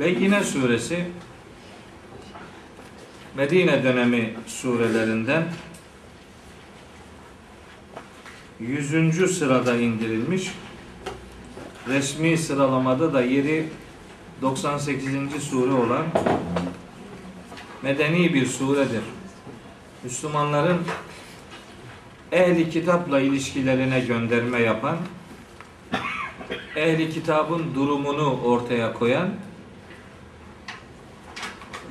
Beyyine suresi Medine dönemi surelerinden 100. sırada indirilmiş. Resmi sıralamada da yeri 98. sure olan medeni bir suredir. Müslümanların ehli kitapla ilişkilerine gönderme yapan, ehli kitabın durumunu ortaya koyan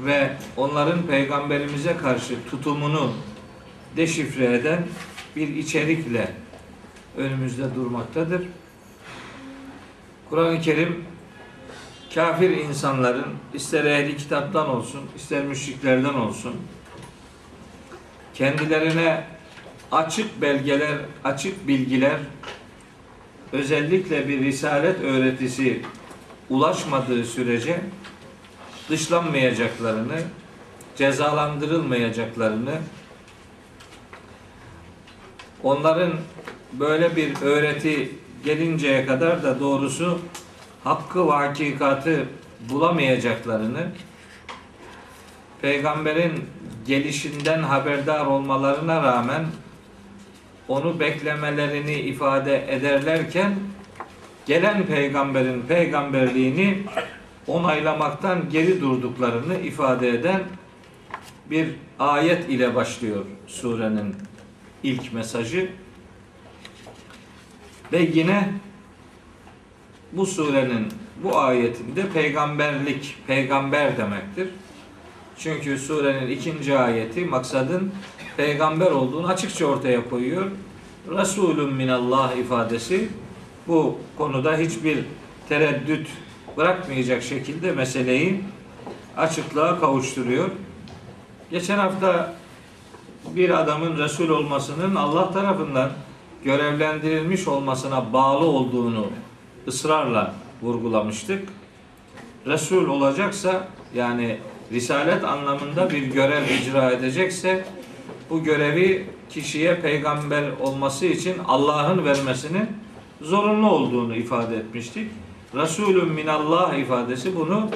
ve onların peygamberimize karşı tutumunu deşifre eden bir içerikle önümüzde durmaktadır. Kur'an-ı Kerim kafir insanların ister ehli kitaptan olsun, ister müşriklerden olsun kendilerine açık belgeler, açık bilgiler özellikle bir risalet öğretisi ulaşmadığı sürece dışlanmayacaklarını, cezalandırılmayacaklarını, onların böyle bir öğreti gelinceye kadar da doğrusu hakkı ve hakikatı bulamayacaklarını, peygamberin gelişinden haberdar olmalarına rağmen onu beklemelerini ifade ederlerken gelen peygamberin peygamberliğini onaylamaktan geri durduklarını ifade eden bir ayet ile başlıyor surenin ilk mesajı. Ve yine bu surenin bu ayetinde peygamberlik, peygamber demektir. Çünkü surenin ikinci ayeti maksadın peygamber olduğunu açıkça ortaya koyuyor. Resulün minallah ifadesi bu konuda hiçbir tereddüt bırakmayacak şekilde meseleyi açıklığa kavuşturuyor. Geçen hafta bir adamın Resul olmasının Allah tarafından görevlendirilmiş olmasına bağlı olduğunu ısrarla vurgulamıştık. Resul olacaksa yani risalet anlamında bir görev icra edecekse bu görevi kişiye peygamber olması için Allah'ın vermesinin zorunlu olduğunu ifade etmiştik. Resulün minallah ifadesi bunu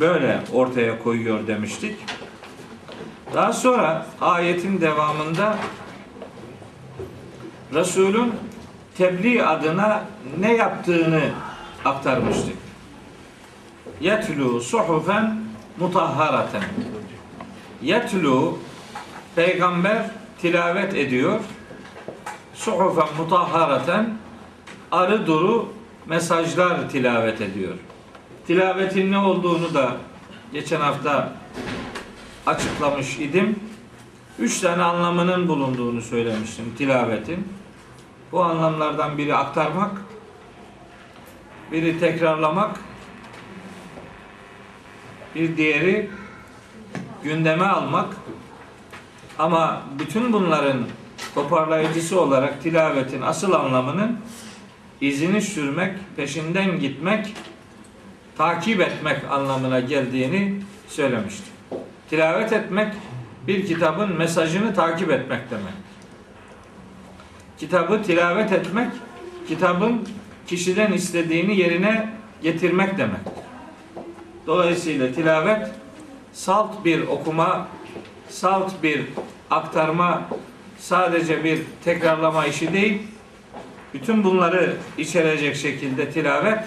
böyle ortaya koyuyor demiştik. Daha sonra ayetin devamında Resulün tebliğ adına ne yaptığını aktarmıştık. Yetlu suhufen mutahharaten. Yetlu peygamber tilavet ediyor. Suhufen mutahharaten arı duru mesajlar tilavet ediyor. Tilavetin ne olduğunu da geçen hafta açıklamış idim. Üç tane anlamının bulunduğunu söylemiştim tilavetin. Bu anlamlardan biri aktarmak, biri tekrarlamak, bir diğeri gündeme almak. Ama bütün bunların toparlayıcısı olarak tilavetin asıl anlamının izini sürmek, peşinden gitmek, takip etmek anlamına geldiğini söylemiştim. Tilavet etmek bir kitabın mesajını takip etmek demek. Kitabı tilavet etmek, kitabın kişiden istediğini yerine getirmek demek. Dolayısıyla tilavet salt bir okuma, salt bir aktarma, sadece bir tekrarlama işi değil, bütün bunları içerecek şekilde tilavet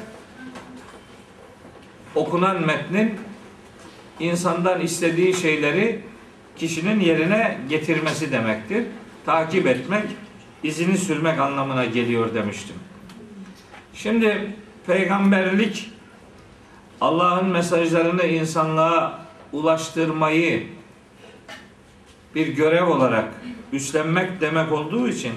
okunan metnin insandan istediği şeyleri kişinin yerine getirmesi demektir. Takip etmek, izini sürmek anlamına geliyor demiştim. Şimdi peygamberlik Allah'ın mesajlarını insanlığa ulaştırmayı bir görev olarak üstlenmek demek olduğu için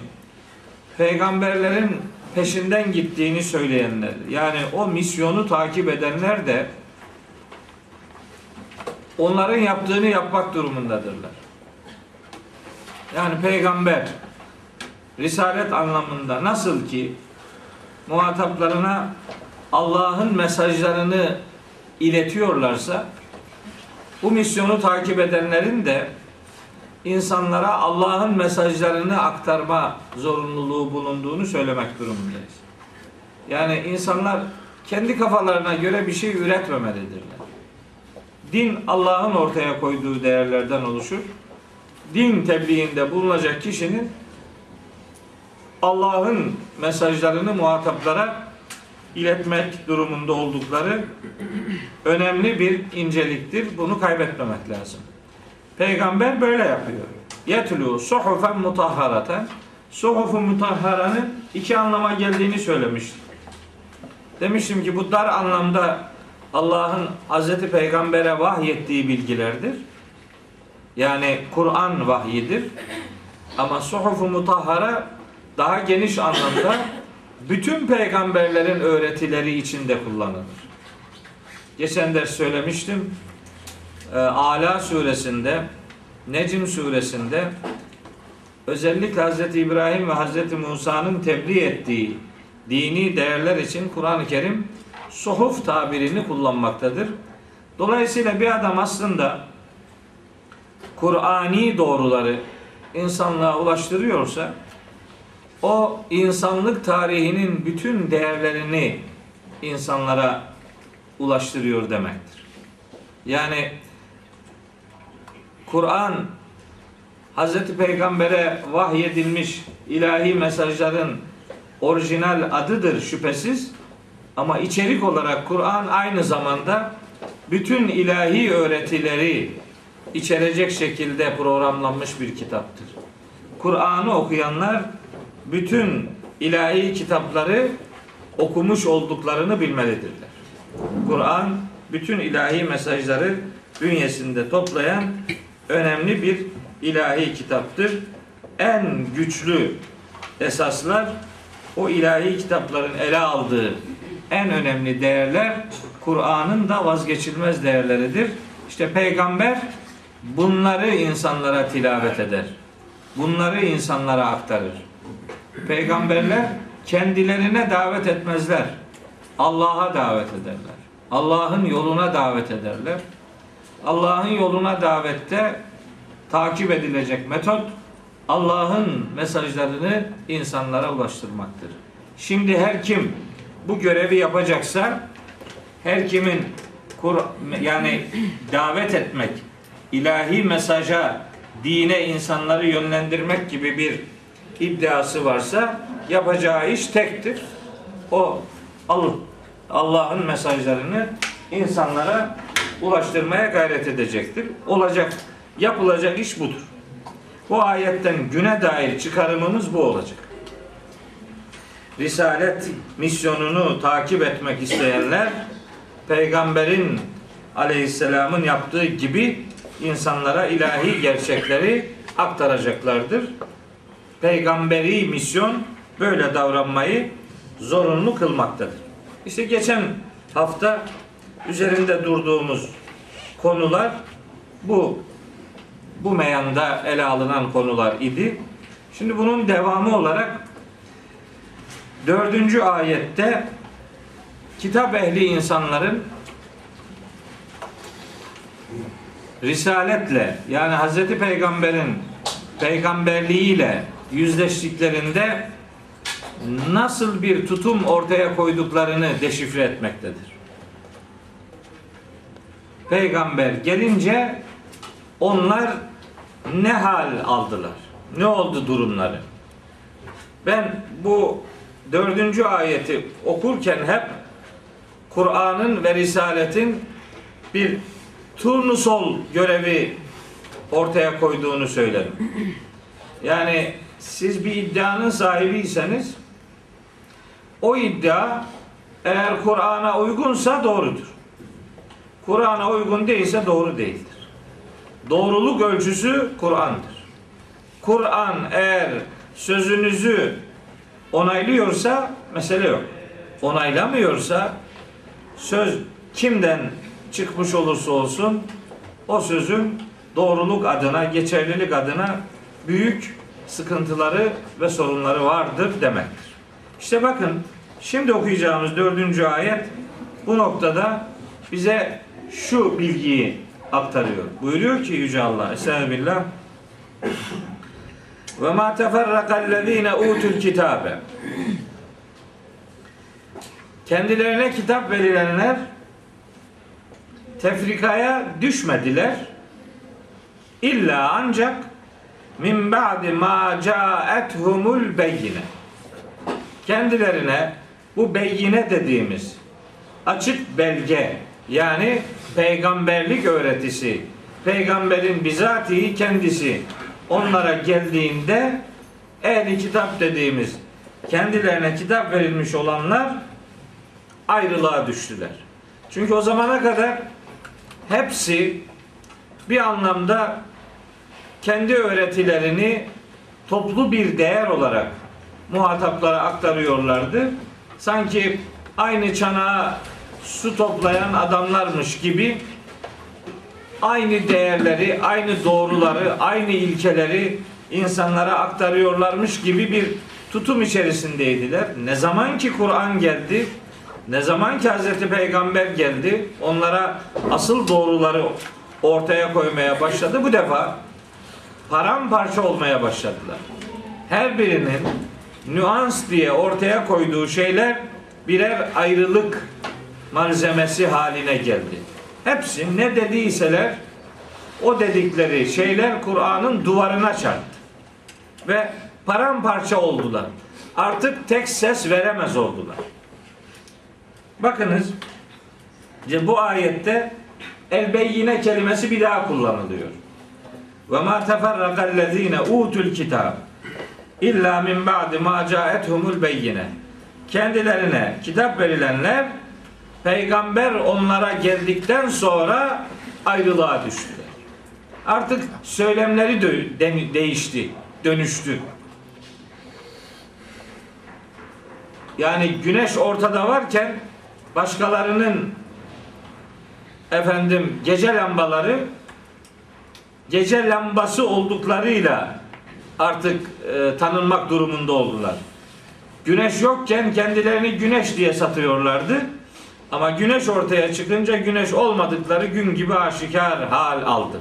peygamberlerin peşinden gittiğini söyleyenler yani o misyonu takip edenler de onların yaptığını yapmak durumundadırlar. Yani peygamber risalet anlamında nasıl ki muhataplarına Allah'ın mesajlarını iletiyorlarsa bu misyonu takip edenlerin de insanlara Allah'ın mesajlarını aktarma zorunluluğu bulunduğunu söylemek durumundayız. Yani insanlar kendi kafalarına göre bir şey üretmemelidirler. Din Allah'ın ortaya koyduğu değerlerden oluşur. Din tebliğinde bulunacak kişinin Allah'ın mesajlarını muhataplara iletmek durumunda oldukları önemli bir inceliktir. Bunu kaybetmemek lazım. Peygamber böyle yapıyor. Yetlu suhufen mutahhareten Suhufu mutahharanın iki anlama geldiğini söylemiştim. Demiştim ki bu dar anlamda Allah'ın Hazreti Peygamber'e vahyettiği bilgilerdir. Yani Kur'an vahyidir. Ama suhufu mutahhara daha geniş anlamda bütün peygamberlerin öğretileri içinde kullanılır. Geçen ders söylemiştim. Ee, Ala suresinde, Necm suresinde özellikle Hz. İbrahim ve Hz. Musa'nın tebliğ ettiği dini değerler için Kur'an-ı Kerim suhuf tabirini kullanmaktadır. Dolayısıyla bir adam aslında Kur'ani doğruları insanlığa ulaştırıyorsa o insanlık tarihinin bütün değerlerini insanlara ulaştırıyor demektir. Yani Kur'an Hazreti Peygamber'e vahyedilmiş ilahi mesajların orijinal adıdır şüphesiz. Ama içerik olarak Kur'an aynı zamanda bütün ilahi öğretileri içerecek şekilde programlanmış bir kitaptır. Kur'an'ı okuyanlar bütün ilahi kitapları okumuş olduklarını bilmelidirler. Kur'an bütün ilahi mesajları bünyesinde toplayan önemli bir ilahi kitaptır. En güçlü esaslar o ilahi kitapların ele aldığı en önemli değerler Kur'an'ın da vazgeçilmez değerleridir. İşte peygamber bunları insanlara tilavet eder. Bunları insanlara aktarır. Peygamberler kendilerine davet etmezler. Allah'a davet ederler. Allah'ın yoluna davet ederler. Allah'ın yoluna davette takip edilecek metot Allah'ın mesajlarını insanlara ulaştırmaktır. Şimdi her kim bu görevi yapacaksa her kimin kur, yani davet etmek, ilahi mesaja, dine insanları yönlendirmek gibi bir iddiası varsa yapacağı iş tektir. O Allah'ın mesajlarını insanlara ulaştırmaya gayret edecektir. Olacak, yapılacak iş budur. Bu ayetten güne dair çıkarımımız bu olacak. Risalet misyonunu takip etmek isteyenler peygamberin aleyhisselamın yaptığı gibi insanlara ilahi gerçekleri aktaracaklardır. Peygamberi misyon böyle davranmayı zorunlu kılmaktadır. İşte geçen hafta üzerinde durduğumuz konular bu bu meyanda ele alınan konular idi. Şimdi bunun devamı olarak dördüncü ayette kitap ehli insanların risaletle yani Hazreti Peygamber'in peygamberliğiyle yüzleştiklerinde nasıl bir tutum ortaya koyduklarını deşifre etmektedir. Peygamber gelince onlar ne hal aldılar? Ne oldu durumları? Ben bu dördüncü ayeti okurken hep Kur'an'ın ve Risaletin bir turnusol görevi ortaya koyduğunu söylerim. Yani siz bir iddianın sahibiyseniz o iddia eğer Kur'an'a uygunsa doğrudur. Kur'an'a uygun değilse doğru değildir. Doğruluk ölçüsü Kur'an'dır. Kur'an eğer sözünüzü onaylıyorsa mesele yok. Onaylamıyorsa söz kimden çıkmış olursa olsun o sözün doğruluk adına, geçerlilik adına büyük sıkıntıları ve sorunları vardır demektir. İşte bakın şimdi okuyacağımız dördüncü ayet bu noktada bize şu bilgiyi aktarıyor. Buyuruyor ki Yüce Allah Estağfirullah ve ma teferrakallezine utul kitabe kendilerine kitap verilenler tefrikaya düşmediler. İlla ancak min ba'di ma ca'ethumul beyine. Kendilerine bu beyine dediğimiz açık belge yani peygamberlik öğretisi, peygamberin bizatihi kendisi onlara geldiğinde ehli kitap dediğimiz kendilerine kitap verilmiş olanlar ayrılığa düştüler. Çünkü o zamana kadar hepsi bir anlamda kendi öğretilerini toplu bir değer olarak muhataplara aktarıyorlardı. Sanki aynı çanağa su toplayan adamlarmış gibi aynı değerleri, aynı doğruları, aynı ilkeleri insanlara aktarıyorlarmış gibi bir tutum içerisindeydiler. Ne zaman ki Kur'an geldi, ne zaman ki Hazreti Peygamber geldi, onlara asıl doğruları ortaya koymaya başladı. Bu defa paramparça olmaya başladılar. Her birinin nüans diye ortaya koyduğu şeyler birer ayrılık malzemesi haline geldi. Hepsi ne dediyseler o dedikleri şeyler Kur'an'ın duvarına çarptı. Ve paramparça oldular. Artık tek ses veremez oldular. Bakınız bu ayette el beyyine kelimesi bir daha kullanılıyor. Ve ma teferrakallezine utul kitab illa min ba'di ma ca'ethumul beyyine. Kendilerine kitap verilenler peygamber onlara geldikten sonra ayrılığa düştüler. Artık söylemleri de, değişti, dönüştü. Yani güneş ortada varken başkalarının efendim gece lambaları gece lambası olduklarıyla artık e, tanınmak durumunda oldular. Güneş yokken kendilerini güneş diye satıyorlardı. Ama güneş ortaya çıkınca güneş olmadıkları gün gibi aşikar hal aldı.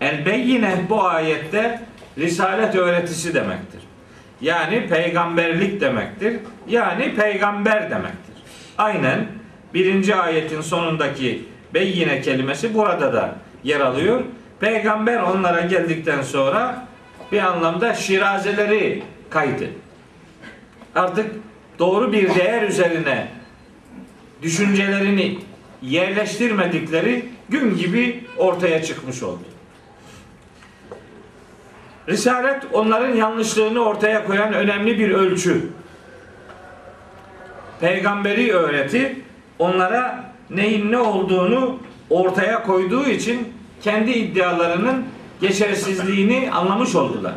El yine bu ayette risalet öğretisi demektir. Yani peygamberlik demektir. Yani peygamber demektir. Aynen birinci ayetin sonundaki beyyine kelimesi burada da yer alıyor. Peygamber onlara geldikten sonra bir anlamda şirazeleri kaydı. Artık doğru bir değer üzerine düşüncelerini yerleştirmedikleri gün gibi ortaya çıkmış oldu. Risalet onların yanlışlığını ortaya koyan önemli bir ölçü. Peygamberi öğreti onlara neyin ne olduğunu ortaya koyduğu için kendi iddialarının geçersizliğini anlamış oldular.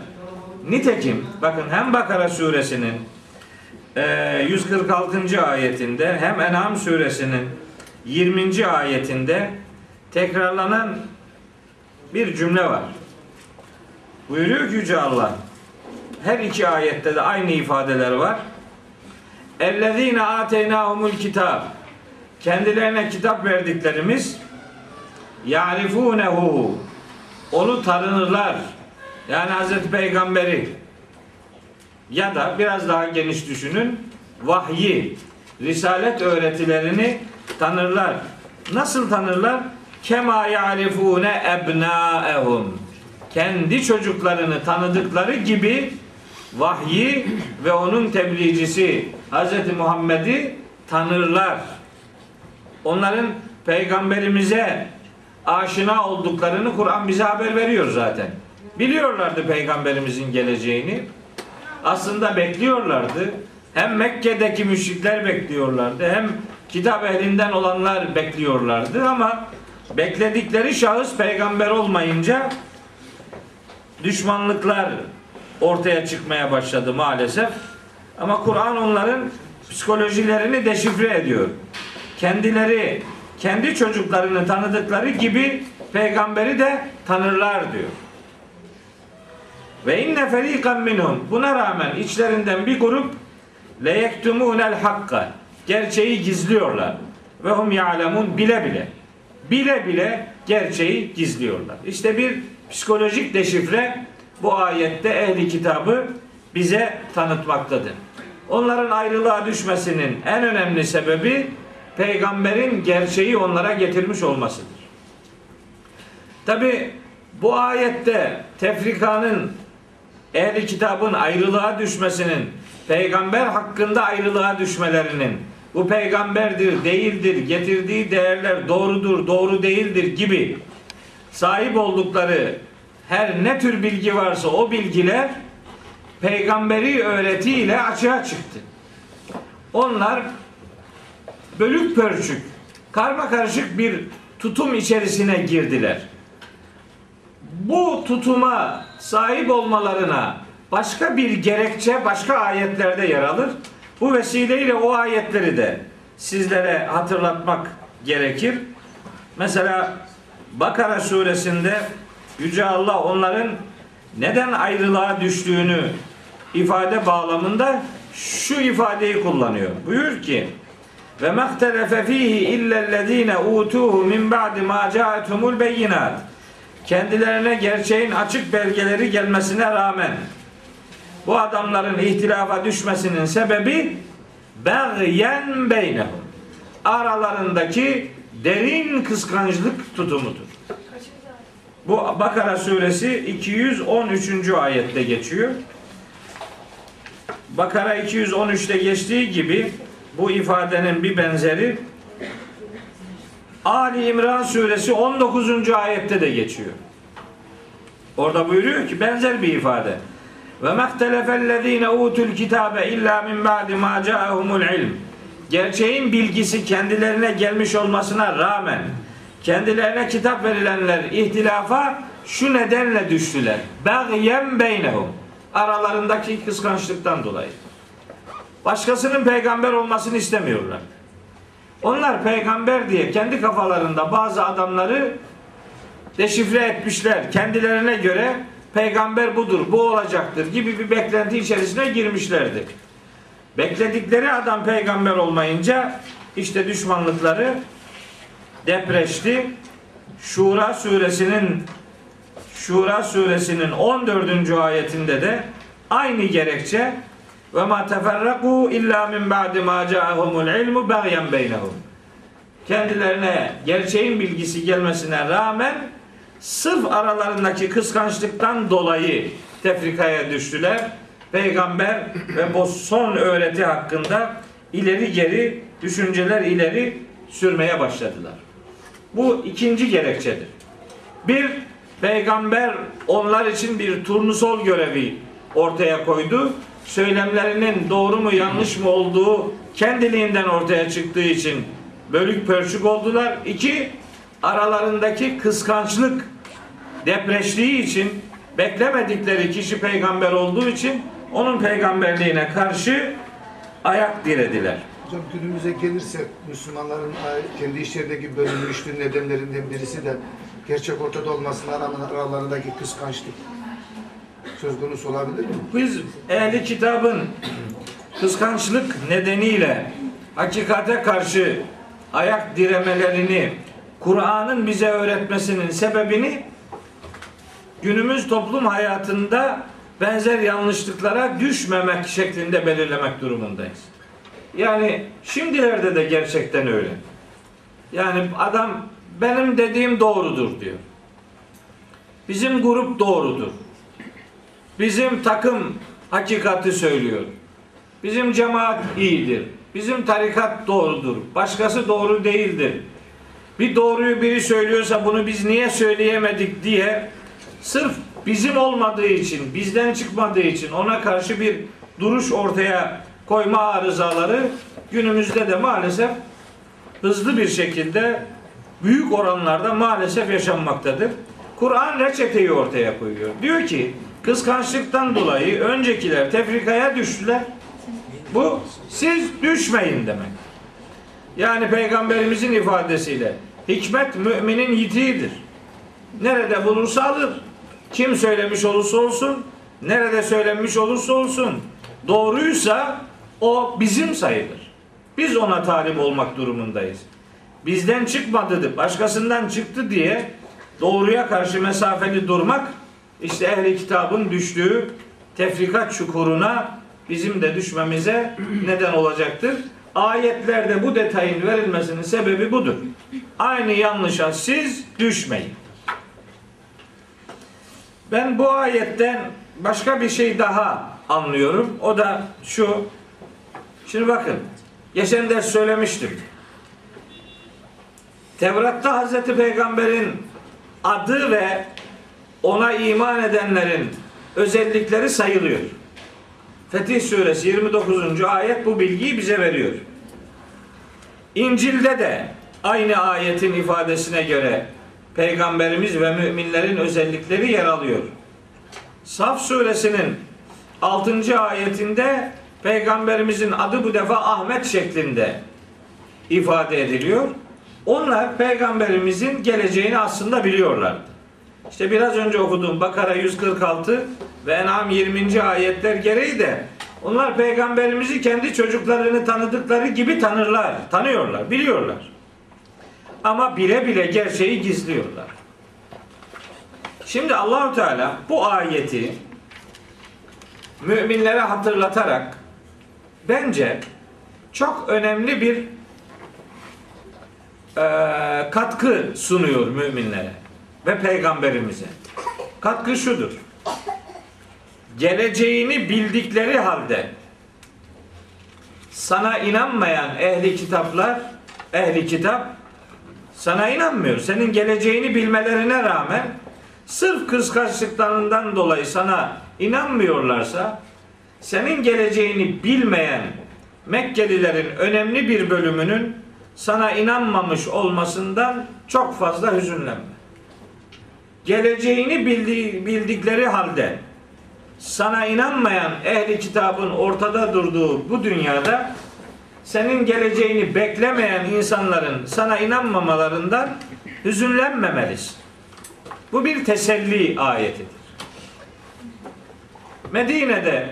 Nitekim bakın hem Bakara suresinin 146. ayetinde hem En'am suresinin 20. ayetinde tekrarlanan bir cümle var. Buyuruyor ki Yüce Allah her iki ayette de aynı ifadeler var. Ellezine ateynahumul kitab kendilerine kitap verdiklerimiz yarifunehu onu tanırlar. Yani Hazreti Peygamberi ya da biraz daha geniş düşünün vahyi, risalet öğretilerini tanırlar. Nasıl tanırlar? Kema yarifune ebnaehum. Kendi çocuklarını tanıdıkları gibi vahyi ve onun tebliğcisi Hz. Muhammed'i tanırlar. Onların peygamberimize aşina olduklarını Kur'an bize haber veriyor zaten. Biliyorlardı peygamberimizin geleceğini aslında bekliyorlardı. Hem Mekke'deki müşrikler bekliyorlardı hem kitap ehlinden olanlar bekliyorlardı ama bekledikleri şahıs peygamber olmayınca düşmanlıklar ortaya çıkmaya başladı maalesef. Ama Kur'an onların psikolojilerini deşifre ediyor. Kendileri kendi çocuklarını tanıdıkları gibi peygamberi de tanırlar diyor. Ve inne ferikan minhum. Buna rağmen içlerinden bir grup le yektumunel hakka. Gerçeği gizliyorlar. Ve hum ya'lemun bile bile. Bile bile gerçeği gizliyorlar. İşte bir psikolojik deşifre bu ayette ehli kitabı bize tanıtmaktadır. Onların ayrılığa düşmesinin en önemli sebebi peygamberin gerçeği onlara getirmiş olmasıdır. Tabi bu ayette tefrikanın ehli kitabın ayrılığa düşmesinin peygamber hakkında ayrılığa düşmelerinin bu peygamberdir, değildir, getirdiği değerler doğrudur, doğru değildir gibi sahip oldukları her ne tür bilgi varsa o bilgiler peygamberi öğretiyle açığa çıktı. Onlar bölük pörçük, karma karışık bir tutum içerisine girdiler. Bu tutuma sahip olmalarına başka bir gerekçe başka ayetlerde yer alır. Bu vesileyle o ayetleri de sizlere hatırlatmak gerekir. Mesela Bakara suresinde Yüce Allah onların neden ayrılığa düştüğünü ifade bağlamında şu ifadeyi kullanıyor. Buyur ki ve mehtelefe fihi illellezine utuhu min ba'di ma ca'etumul beyinat. Kendilerine gerçeğin açık belgeleri gelmesine rağmen bu adamların ihtilafa düşmesinin sebebi bagyen beynehum. Aralarındaki derin kıskançlık tutumudur. Bu Bakara suresi 213. ayette geçiyor. Bakara 213'te geçtiği gibi bu ifadenin bir benzeri Ali İmran suresi 19. ayette de geçiyor. Orada buyuruyor ki benzer bir ifade. Ve mehtelefellezine utul kitabe illa min ba'di ma ca'ahumul ilm. Gerçeğin bilgisi kendilerine gelmiş olmasına rağmen kendilerine kitap verilenler ihtilafa şu nedenle düştüler. Bagyen beynehum. Aralarındaki kıskançlıktan dolayı. Başkasının peygamber olmasını istemiyorlar. Onlar peygamber diye kendi kafalarında bazı adamları deşifre etmişler. Kendilerine göre peygamber budur, bu olacaktır gibi bir beklenti içerisine girmişlerdi. Bekledikleri adam peygamber olmayınca işte düşmanlıkları depreşti. Şura suresinin Şura suresinin 14. ayetinde de aynı gerekçe ve ma teferraku illa min ba'di ma ca'ahumul ilmu bagyan beynehum. Kendilerine gerçeğin bilgisi gelmesine rağmen sırf aralarındaki kıskançlıktan dolayı tefrikaya düştüler. Peygamber ve bu son öğreti hakkında ileri geri düşünceler ileri sürmeye başladılar. Bu ikinci gerekçedir. Bir, peygamber onlar için bir turnusol görevi ortaya koydu. Söylemlerinin doğru mu yanlış mı olduğu kendiliğinden ortaya çıktığı için bölük pörçük oldular. İki, aralarındaki kıskançlık depreştiği için beklemedikleri kişi peygamber olduğu için onun peygamberliğine karşı ayak dirediler. Hocam günümüze gelirsek Müslümanların e, kendi işlerindeki bölünmüşlüğün nedenlerinden birisi de gerçek ortada olmasının aralarındaki kıskançlık söz konusu olabilir mi? Biz ehli kitabın kıskançlık nedeniyle hakikate karşı ayak diremelerini Kur'an'ın bize öğretmesinin sebebini günümüz toplum hayatında benzer yanlışlıklara düşmemek şeklinde belirlemek durumundayız. Yani şimdilerde de gerçekten öyle. Yani adam benim dediğim doğrudur diyor. Bizim grup doğrudur. Bizim takım hakikati söylüyor. Bizim cemaat iyidir. Bizim tarikat doğrudur. Başkası doğru değildir. Bir doğruyu biri söylüyorsa bunu biz niye söyleyemedik diye sırf bizim olmadığı için, bizden çıkmadığı için ona karşı bir duruş ortaya koyma arızaları günümüzde de maalesef hızlı bir şekilde büyük oranlarda maalesef yaşanmaktadır. Kur'an reçeteyi ortaya koyuyor. Diyor ki kıskançlıktan dolayı öncekiler tefrikaya düştüler. Bu siz düşmeyin demek. Yani peygamberimizin ifadesiyle hikmet müminin yitiğidir. Nerede bulursa alır. Kim söylemiş olursa olsun, nerede söylenmiş olursa olsun doğruysa o bizim sayılır. Biz ona talip olmak durumundayız. Bizden çıkmadı, başkasından çıktı diye doğruya karşı mesafeli durmak işte ehli kitabın düştüğü tefrikat çukuruna bizim de düşmemize neden olacaktır. Ayetlerde bu detayın verilmesinin sebebi budur. Aynı yanlışa siz düşmeyin. Ben bu ayetten başka bir şey daha anlıyorum. O da şu. Şimdi bakın. Geçen ders söylemiştim. Tevrat'ta Hazreti Peygamber'in adı ve ona iman edenlerin özellikleri sayılıyor. Fetih Suresi 29. ayet bu bilgiyi bize veriyor. İncil'de de aynı ayetin ifadesine göre peygamberimiz ve müminlerin özellikleri yer alıyor. Saf suresinin 6. ayetinde peygamberimizin adı bu defa Ahmet şeklinde ifade ediliyor. Onlar peygamberimizin geleceğini aslında biliyorlar. İşte biraz önce okuduğum Bakara 146 ve En'am 20. ayetler gereği de onlar peygamberimizi kendi çocuklarını tanıdıkları gibi tanırlar, tanıyorlar, biliyorlar. Ama bile bile gerçeği gizliyorlar. Şimdi Allahu Teala bu ayeti müminlere hatırlatarak bence çok önemli bir e, katkı sunuyor müminlere ve peygamberimize. Katkı şudur. Geleceğini bildikleri halde sana inanmayan ehli kitaplar, ehli kitap sana inanmıyor. Senin geleceğini bilmelerine rağmen sırf kıskançlıklarından dolayı sana inanmıyorlarsa senin geleceğini bilmeyen Mekkelilerin önemli bir bölümünün sana inanmamış olmasından çok fazla hüzünlenme. Geleceğini bildikleri halde sana inanmayan ehli kitabın ortada durduğu bu dünyada senin geleceğini beklemeyen insanların sana inanmamalarından hüzünlenmemelisin. Bu bir teselli ayetidir. Medine'de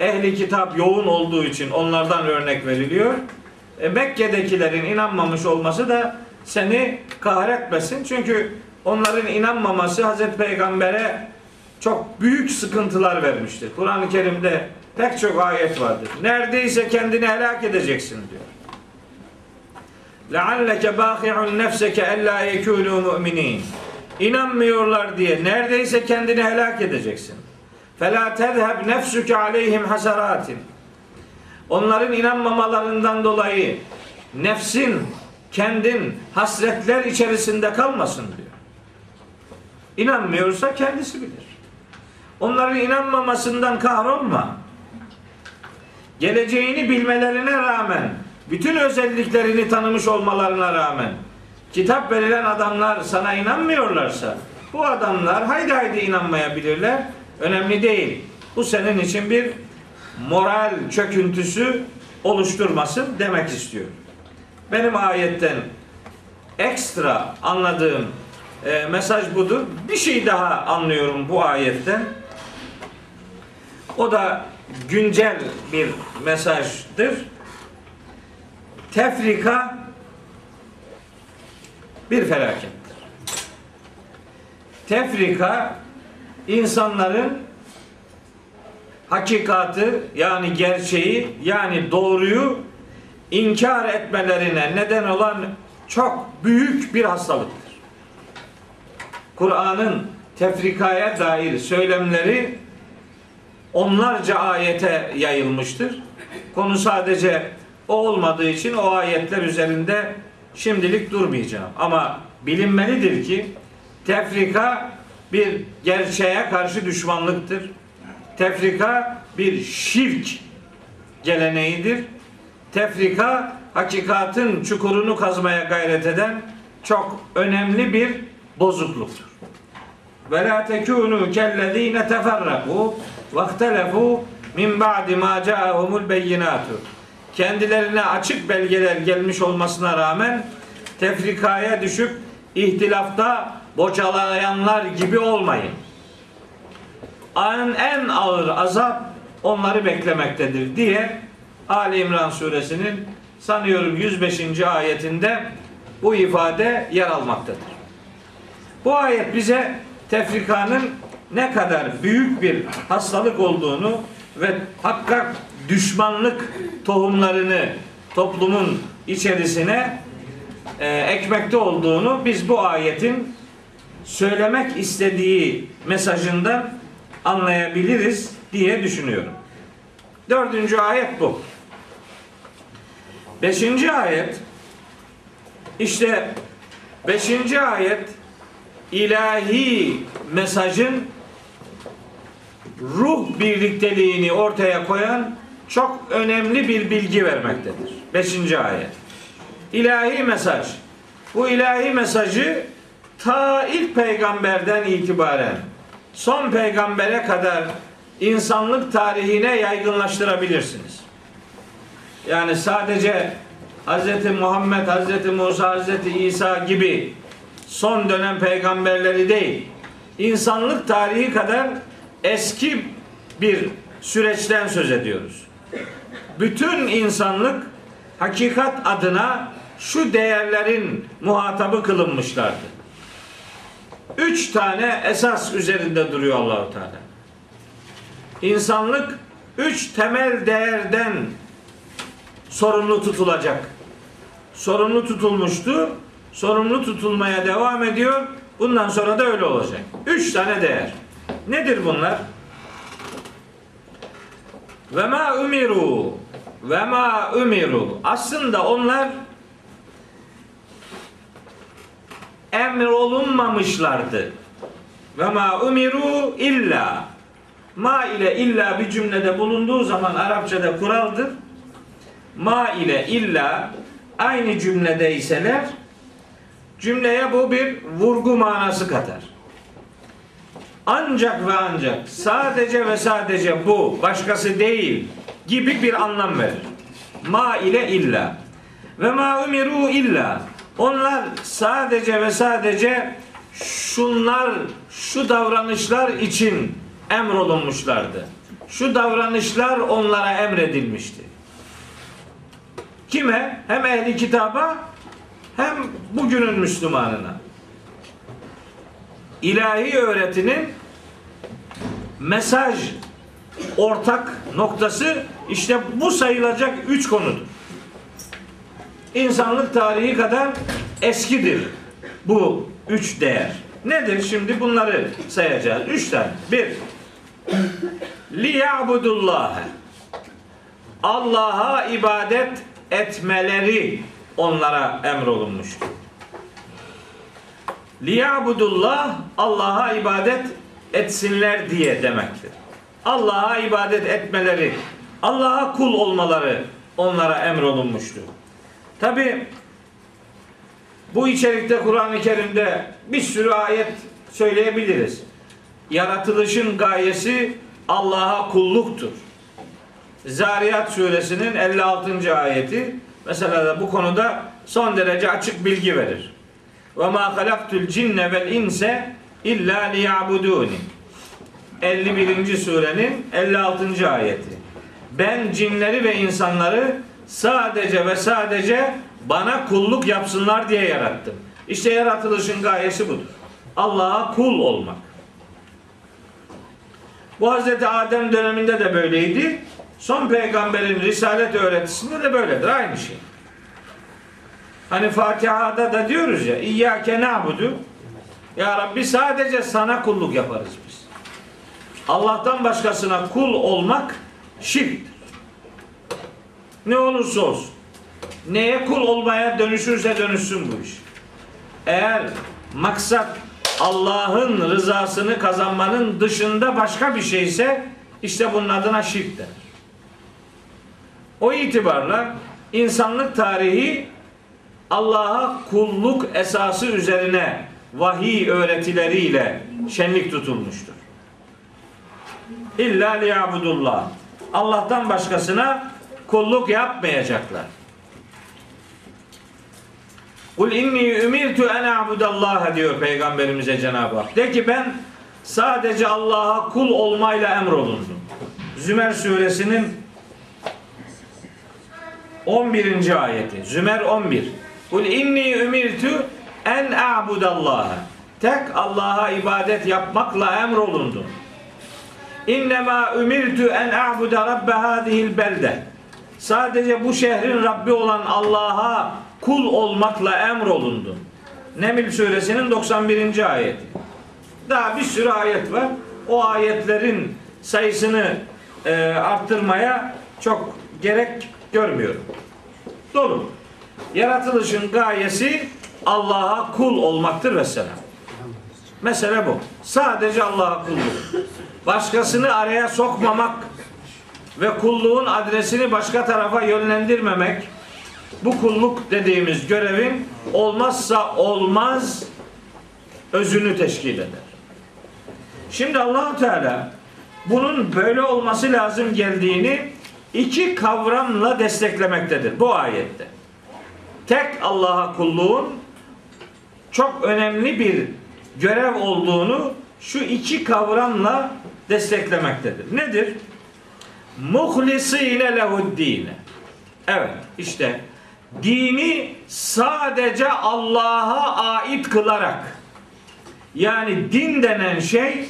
ehli kitap yoğun olduğu için onlardan örnek veriliyor. E, Mekke'dekilerin inanmamış olması da seni kahretmesin. Çünkü onların inanmaması Hazreti Peygamber'e çok büyük sıkıntılar vermiştir. Kur'an-ı Kerim'de pek çok ayet vardır. Neredeyse kendini helak edeceksin diyor. لَعَلَّكَ بَاخِعُ نَفْسَكَ اَلَّا يَكُونُوا مُؤْمِنِينَ İnanmıyorlar diye neredeyse kendini helak edeceksin. فَلَا تَذْهَبْ نَفْسُكَ عَلَيْهِمْ حَسَرَاتٍ Onların inanmamalarından dolayı nefsin, kendin hasretler içerisinde kalmasın diyor. İnanmıyorsa kendisi bilir. Onların inanmamasından kahrolma. Geleceğini bilmelerine rağmen, bütün özelliklerini tanımış olmalarına rağmen, kitap verilen adamlar sana inanmıyorlarsa, bu adamlar haydi haydi inanmayabilirler. Önemli değil. Bu senin için bir moral çöküntüsü oluşturmasın demek istiyor. Benim ayetten ekstra anladığım e, mesaj budur. Bir şey daha anlıyorum bu ayetten. O da güncel bir mesajdır. Tefrika bir felakettir. Tefrika insanların hakikatı yani gerçeği yani doğruyu inkar etmelerine neden olan çok büyük bir hastalıktır. Kur'an'ın tefrikaya dair söylemleri onlarca ayete yayılmıştır. Konu sadece o olmadığı için o ayetler üzerinde şimdilik durmayacağım. Ama bilinmelidir ki tefrika bir gerçeğe karşı düşmanlıktır. Tefrika bir şirk geleneğidir. Tefrika hakikatin çukurunu kazmaya gayret eden çok önemli bir bozukluktur. Ve la tekunu kellezine teferraku ve ihtelefu min ba'di ma ca'ahumul beyinatu. Kendilerine açık belgeler gelmiş olmasına rağmen tefrikaya düşüp ihtilafta bocalayanlar gibi olmayın. En, en ağır azap onları beklemektedir diye Ali İmran suresinin sanıyorum 105. ayetinde bu ifade yer almaktadır. Bu ayet bize tefrikanın ne kadar büyük bir hastalık olduğunu ve hakka düşmanlık tohumlarını toplumun içerisine e, ekmekte olduğunu biz bu ayetin söylemek istediği mesajından anlayabiliriz diye düşünüyorum. Dördüncü ayet bu. Beşinci ayet işte beşinci ayet ilahi mesajın ruh birlikteliğini ortaya koyan çok önemli bir bilgi vermektedir. Beşinci ayet. İlahi mesaj. Bu ilahi mesajı ta ilk peygamberden itibaren son peygambere kadar insanlık tarihine yaygınlaştırabilirsiniz. Yani sadece Hz. Muhammed, Hz. Musa, Hz. İsa gibi son dönem peygamberleri değil, insanlık tarihi kadar eski bir süreçten söz ediyoruz. Bütün insanlık hakikat adına şu değerlerin muhatabı kılınmışlardı. Üç tane esas üzerinde duruyor Allahu Teala. İnsanlık üç temel değerden sorumlu tutulacak. Sorumlu tutulmuştu. Sorumlu tutulmaya devam ediyor. Bundan sonra da öyle olacak. Üç tane değer. Nedir bunlar? Ve ma umiru ve ma umiru. Aslında onlar emrolunmamışlardı. Ve ma umiru illa. Ma ile illa bir cümlede bulunduğu zaman Arapçada kuraldır. Ma ile illa aynı cümlede iseler cümleye bu bir vurgu manası katar. Ancak ve ancak sadece ve sadece bu başkası değil gibi bir anlam verir. Ma ile illa. Ve ma umiru illa. Onlar sadece ve sadece şunlar, şu davranışlar için emrolunmuşlardı. Şu davranışlar onlara emredilmişti. Kime? Hem ehli kitaba hem bugünün Müslümanına. İlahi öğretinin mesaj ortak noktası işte bu sayılacak üç konudur. İnsanlık tarihi kadar eskidir bu üç değer. Nedir? Şimdi bunları sayacağız. Üç tane. Bir, liya'budullâhe Allah'a ibadet etmeleri onlara emrolunmuştur. Liyabudullah Allah'a ibadet etsinler diye demektir. Allah'a ibadet etmeleri, Allah'a kul olmaları onlara emrolunmuştur. Tabi bu içerikte Kur'an-ı Kerim'de bir sürü ayet söyleyebiliriz. Yaratılışın gayesi Allah'a kulluktur. Zariyat suresinin 56. ayeti mesela da bu konuda son derece açık bilgi verir. Ve ma halaktul cinne vel inse illa liyabuduni. 51. surenin 56. ayeti. Ben cinleri ve insanları sadece ve sadece bana kulluk yapsınlar diye yarattım. İşte yaratılışın gayesi budur. Allah'a kul olmak. Bu Hazreti Adem döneminde de böyleydi. Son peygamberin risalet öğretisinde de böyledir. Aynı şey. Hani Fatiha'da da diyoruz ya İyyâke na'budu Ya Rabbi sadece sana kulluk yaparız biz. Allah'tan başkasına kul olmak şirktir. Ne olursa olsun. Neye kul olmaya dönüşürse dönüşsün bu iş. Eğer maksat Allah'ın rızasını kazanmanın dışında başka bir şeyse işte bunun adına şirk denir. O itibarla insanlık tarihi Allah'a kulluk esası üzerine vahiy öğretileriyle şenlik tutulmuştur. İlla liyabudullah. Allah'tan başkasına kulluk yapmayacaklar. Kul inni ümirtu en a'budallaha diyor peygamberimize Cenab-ı Hak. De ki ben sadece Allah'a kul olmayla emrolundum. Zümer suresinin 11. ayeti. Zümer 11. Kul inni ümirtu en a'budallaha. Tek Allah'a ibadet yapmakla emrolundum. İnnemâ ümirtu en a'bude rabbe hâzihil belde. Sadece bu şehrin Rabbi olan Allah'a kul olmakla emrolundu. Neml suresinin 91. ayeti. Daha bir sürü ayet var. O ayetlerin sayısını e, arttırmaya çok gerek görmüyorum. Dolu. Yaratılışın gayesi Allah'a kul olmaktır ve selam. Mesele bu. Sadece Allah'a kulluk. Başkasını araya sokmamak ve kulluğun adresini başka tarafa yönlendirmemek bu kulluk dediğimiz görevin olmazsa olmaz özünü teşkil eder. Şimdi Allahu Teala bunun böyle olması lazım geldiğini iki kavramla desteklemektedir bu ayette. Tek Allah'a kulluğun çok önemli bir görev olduğunu şu iki kavramla desteklemektedir. Nedir? Muhlisine lehuddine. Evet işte dini sadece Allah'a ait kılarak yani din denen şey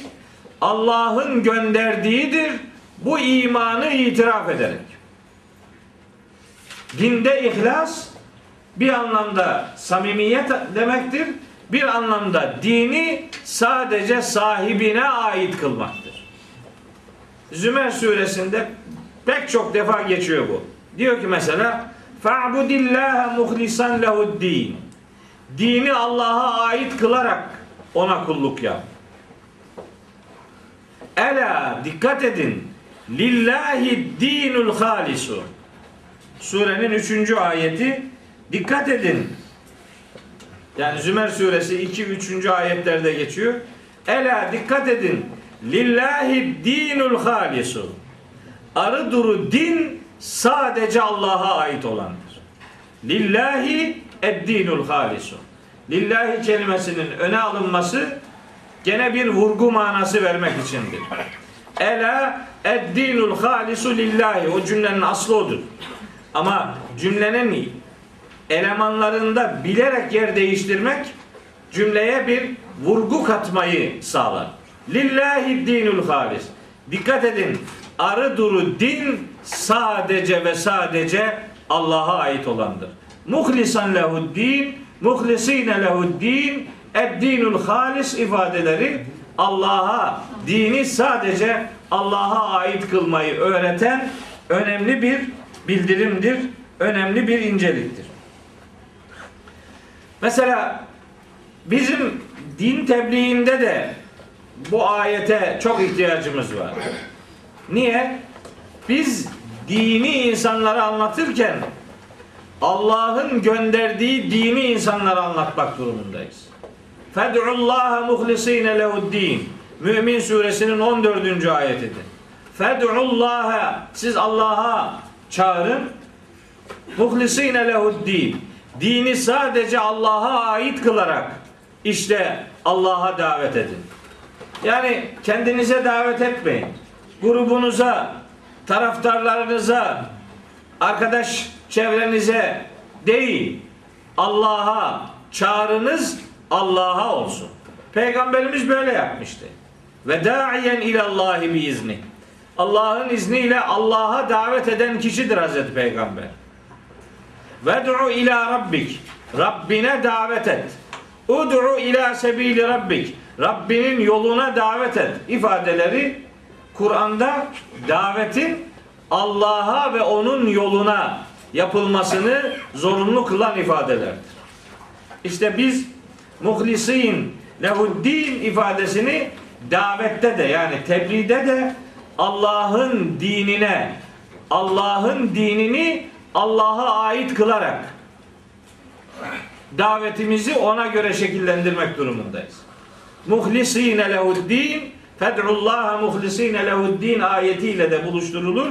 Allah'ın gönderdiğidir. Bu imanı itiraf ederek. Dinde ihlas bir anlamda samimiyet demektir. Bir anlamda dini sadece sahibine ait kılmaktır. Zümer suresinde pek çok defa geçiyor bu. Diyor ki mesela Fa'budillaha muhlisan lehu'd-din. Dini Allah'a ait kılarak ona kulluk yap. Ela dikkat edin. Lillahi dinul halisu. Surenin üçüncü ayeti. Dikkat edin. Yani Zümer suresi 2 3. ayetlerde geçiyor. Ela dikkat edin. Lillahi dinul halisu. Arı duru din sadece Allah'a ait olandır. Lillahi ed-dinul halisu. Lillahi kelimesinin öne alınması gene bir vurgu manası vermek içindir. Ela ed-dinul halisu lillahi. O cümlenin aslı odur. Ama cümlenin elemanlarında bilerek yer değiştirmek cümleye bir vurgu katmayı sağlar. Lillahi dinul halis. Dikkat edin. Arı duru din sadece ve sadece Allah'a ait olandır. Muhlisan lehud din, muhlisine lehud din, ed-dinul halis ifadeleri Allah'a dini sadece Allah'a ait kılmayı öğreten önemli bir bildirimdir, önemli bir inceliktir. Mesela bizim din tebliğinde de bu ayete çok ihtiyacımız var. Niye? Biz dini insanlara anlatırken Allah'ın gönderdiği dini insanlara anlatmak durumundayız. Fed'ullaha muhlisine lehuddin. Mümin suresinin 14. ayetidir. Fed'ullaha siz Allah'a çağırın. Muhlisine lehuddin. Dini sadece Allah'a ait kılarak işte Allah'a davet edin. Yani kendinize davet etmeyin. Grubunuza, taraftarlarınıza, arkadaş çevrenize değil. Allah'a çağrınız Allah'a olsun. Peygamberimiz böyle yapmıştı. Ve da'iyen ilallahi bi izni. Allah'ın izniyle Allah'a davet eden kişidir Hazreti Peygamber. Ved'u ila rabbik. Rabbine davet et. Ud'u ila sebili rabbik. Rabbinin yoluna davet et. ifadeleri Kur'an'da davetin Allah'a ve onun yoluna yapılmasını zorunlu kılan ifadelerdir. İşte biz muhlisin lehuddin ifadesini davette de yani tebliğde de Allah'ın dinine Allah'ın dinini Allah'a ait kılarak davetimizi ona göre şekillendirmek durumundayız. Muhlisine lehuddin fed'ullaha muhlisine lehuddin ayetiyle de buluşturulur.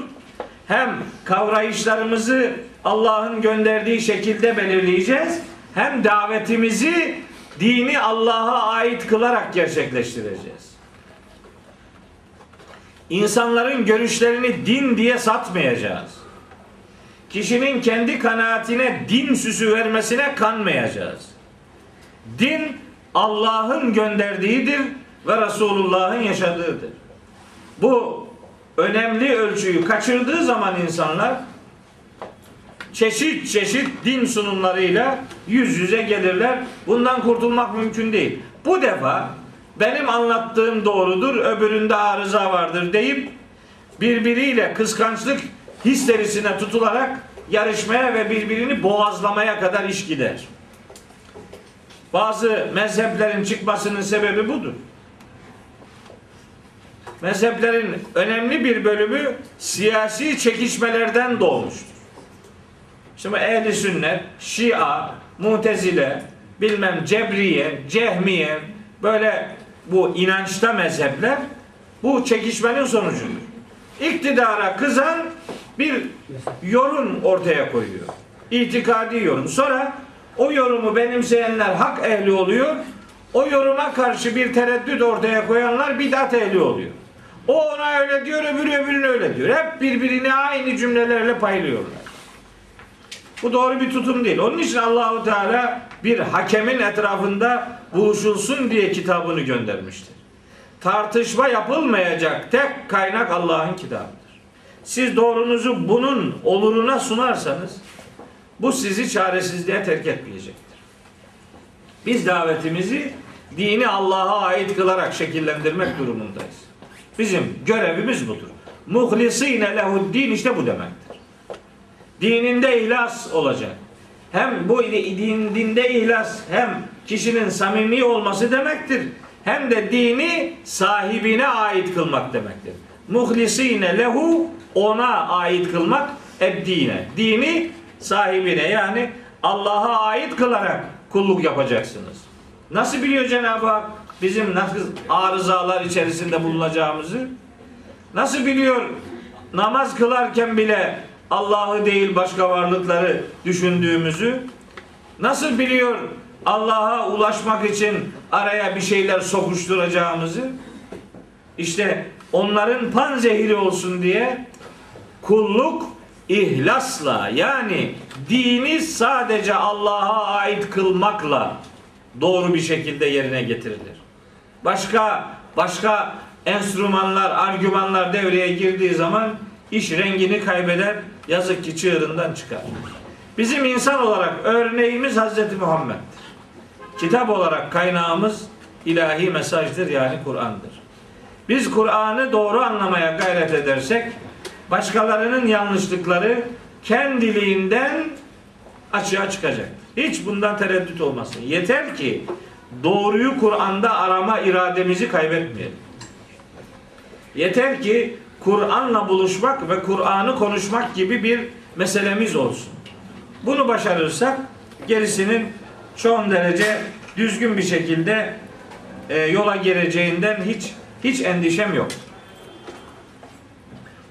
Hem kavrayışlarımızı Allah'ın gönderdiği şekilde belirleyeceğiz. Hem davetimizi dini Allah'a ait kılarak gerçekleştireceğiz. İnsanların görüşlerini din diye satmayacağız. Kişinin kendi kanaatine din süsü vermesine kanmayacağız. Din Allah'ın gönderdiğidir ve Resulullah'ın yaşadığıdır. Bu önemli ölçüyü kaçırdığı zaman insanlar çeşit çeşit din sunumlarıyla yüz yüze gelirler. Bundan kurtulmak mümkün değil. Bu defa benim anlattığım doğrudur, öbüründe arıza vardır deyip birbiriyle kıskançlık histerisine tutularak yarışmaya ve birbirini boğazlamaya kadar iş gider. Bazı mezheplerin çıkmasının sebebi budur. Mezheplerin önemli bir bölümü siyasi çekişmelerden doğmuştur. Şimdi ehli sünnet, şia, mutezile, bilmem cebriye, cehmiye böyle bu inançta mezhepler bu çekişmenin sonucudur. İktidara kızan bir yorum ortaya koyuyor. İtikadi yorum. Sonra o yorumu benimseyenler hak ehli oluyor. O yoruma karşı bir tereddüt ortaya koyanlar bidat ehli oluyor. O ona öyle diyor, öbürü öbürüne öyle diyor. Hep birbirini aynı cümlelerle paylıyorlar. Bu doğru bir tutum değil. Onun için Allahu Teala bir hakemin etrafında buluşulsun diye kitabını göndermiştir. Tartışma yapılmayacak tek kaynak Allah'ın kitabıdır. Siz doğrunuzu bunun oluruna sunarsanız bu sizi çaresizliğe terk etmeyecektir. Biz davetimizi dini Allah'a ait kılarak şekillendirmek durumundayız. Bizim görevimiz budur. Muhlisine lehuddin işte bu demektir. Dininde ihlas olacak. Hem bu din, dinde ihlas hem kişinin samimi olması demektir. Hem de dini sahibine ait kılmak demektir. Muhlisine lehu ona ait kılmak eddine. Dini sahibine yani Allah'a ait kılarak kulluk yapacaksınız. Nasıl biliyor Cenab-ı Hak bizim nasıl arızalar içerisinde bulunacağımızı? Nasıl biliyor namaz kılarken bile Allah'ı değil başka varlıkları düşündüğümüzü? Nasıl biliyor Allah'a ulaşmak için araya bir şeyler sokuşturacağımızı? İşte onların pan zehiri olsun diye kulluk ihlasla yani dini sadece Allah'a ait kılmakla doğru bir şekilde yerine getirilir. Başka başka enstrümanlar, argümanlar devreye girdiği zaman iş rengini kaybeder, yazık ki çığırından çıkar. Bizim insan olarak örneğimiz Hazreti Muhammed'dir. Kitap olarak kaynağımız ilahi mesajdır yani Kur'an'dır. Biz Kur'an'ı doğru anlamaya gayret edersek başkalarının yanlışlıkları kendiliğinden açığa çıkacak. Hiç bundan tereddüt olmasın. Yeter ki doğruyu Kur'an'da arama irademizi kaybetmeyelim. Yeter ki Kur'an'la buluşmak ve Kur'an'ı konuşmak gibi bir meselemiz olsun. Bunu başarırsak gerisinin son derece düzgün bir şekilde e, yola gireceğinden hiç hiç endişem yok.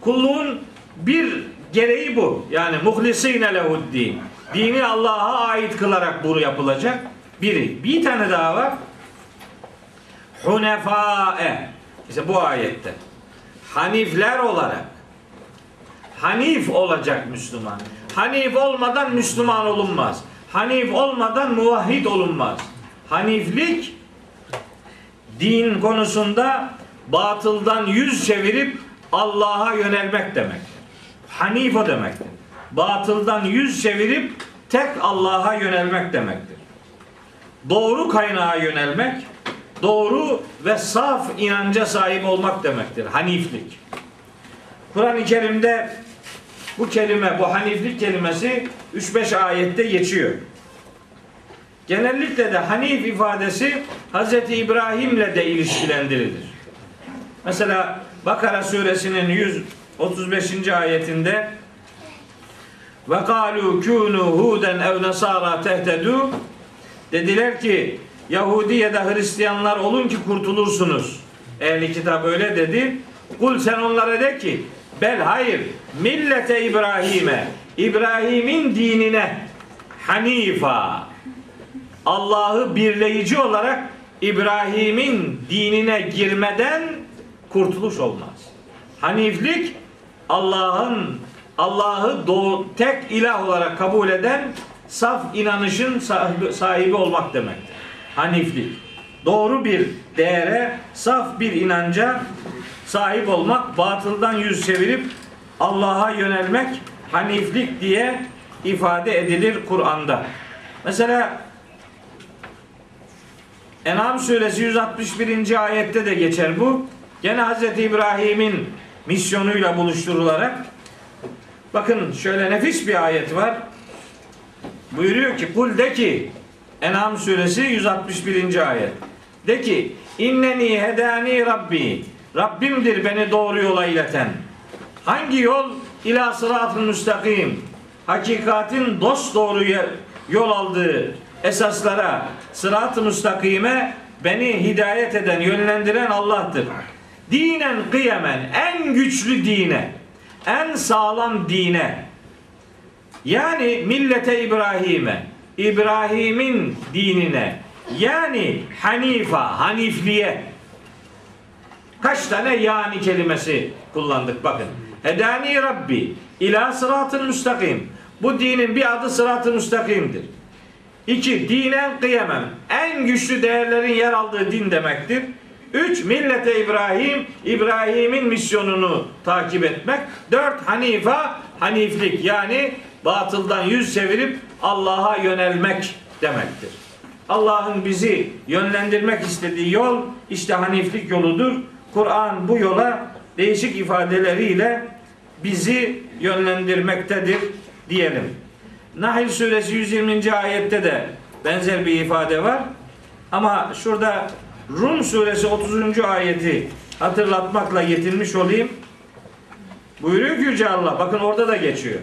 Kulluğun bir gereği bu. Yani muhlisine lehuddin. Dini Allah'a ait kılarak bunu yapılacak. Biri. Bir tane daha var. Hunefae. İşte bu ayette. Hanifler olarak. Hanif olacak Müslüman. Hanif olmadan Müslüman olunmaz. Hanif olmadan muvahhid olunmaz. Haniflik din konusunda batıldan yüz çevirip Allah'a yönelmek demek. Hanif o demektir. Batıldan yüz çevirip tek Allah'a yönelmek demektir. Doğru kaynağa yönelmek, doğru ve saf inanca sahip olmak demektir. Haniflik. Kur'an-ı Kerim'de bu kelime, bu haniflik kelimesi 3-5 ayette geçiyor. Genellikle de hanif ifadesi Hz. İbrahim'le de ilişkilendirilir. Mesela Bakara suresinin 135. ayetinde ve kalu kunu huden ev nasara tehtedu dediler ki Yahudi ya da Hristiyanlar olun ki kurtulursunuz. Ehli kitap öyle dedi. Kul sen onlara de ki bel hayır millete İbrahim'e İbrahim'in dinine hanifa Allah'ı birleyici olarak İbrahim'in dinine girmeden kurtuluş olmaz. Haniflik Allah'ın Allah'ı tek ilah olarak kabul eden saf inanışın sahibi, sahibi olmak demektir. Haniflik. Doğru bir değere, saf bir inanca sahip olmak, batıldan yüz çevirip Allah'a yönelmek haniflik diye ifade edilir Kur'an'da. Mesela En'am suresi 161. ayette de geçer bu. Gene Hz. İbrahim'in misyonuyla buluşturularak bakın şöyle nefis bir ayet var. Buyuruyor ki kul de ki En'am suresi 161. ayet. De ki inneni hedani rabbi Rabbimdir beni doğru yola ileten. Hangi yol? İla sıratı müstakim. Hakikatin dost doğru yol aldığı esaslara, sırat-ı müstakime beni hidayet eden, yönlendiren Allah'tır. Dinen kıyamen, en güçlü dine, en sağlam dine, yani millete İbrahim'e, İbrahim'in dinine, yani Hanifa, Hanifliye. Kaç tane yani kelimesi kullandık bakın. Hedani Rabbi ila sıratın müstakim. Bu dinin bir adı sırat-ı müstakimdir. İki, dinen kıyamem. En güçlü değerlerin yer aldığı din demektir. Üç, millete İbrahim, İbrahim'in misyonunu takip etmek. Dört, hanifa, haniflik yani batıldan yüz çevirip Allah'a yönelmek demektir. Allah'ın bizi yönlendirmek istediği yol işte haniflik yoludur. Kur'an bu yola değişik ifadeleriyle bizi yönlendirmektedir diyelim. Nahl suresi 120. ayette de benzer bir ifade var. Ama şurada Rum suresi 30. ayeti hatırlatmakla yetinmiş olayım. Buyuruyor ki Yüce Allah, bakın orada da geçiyor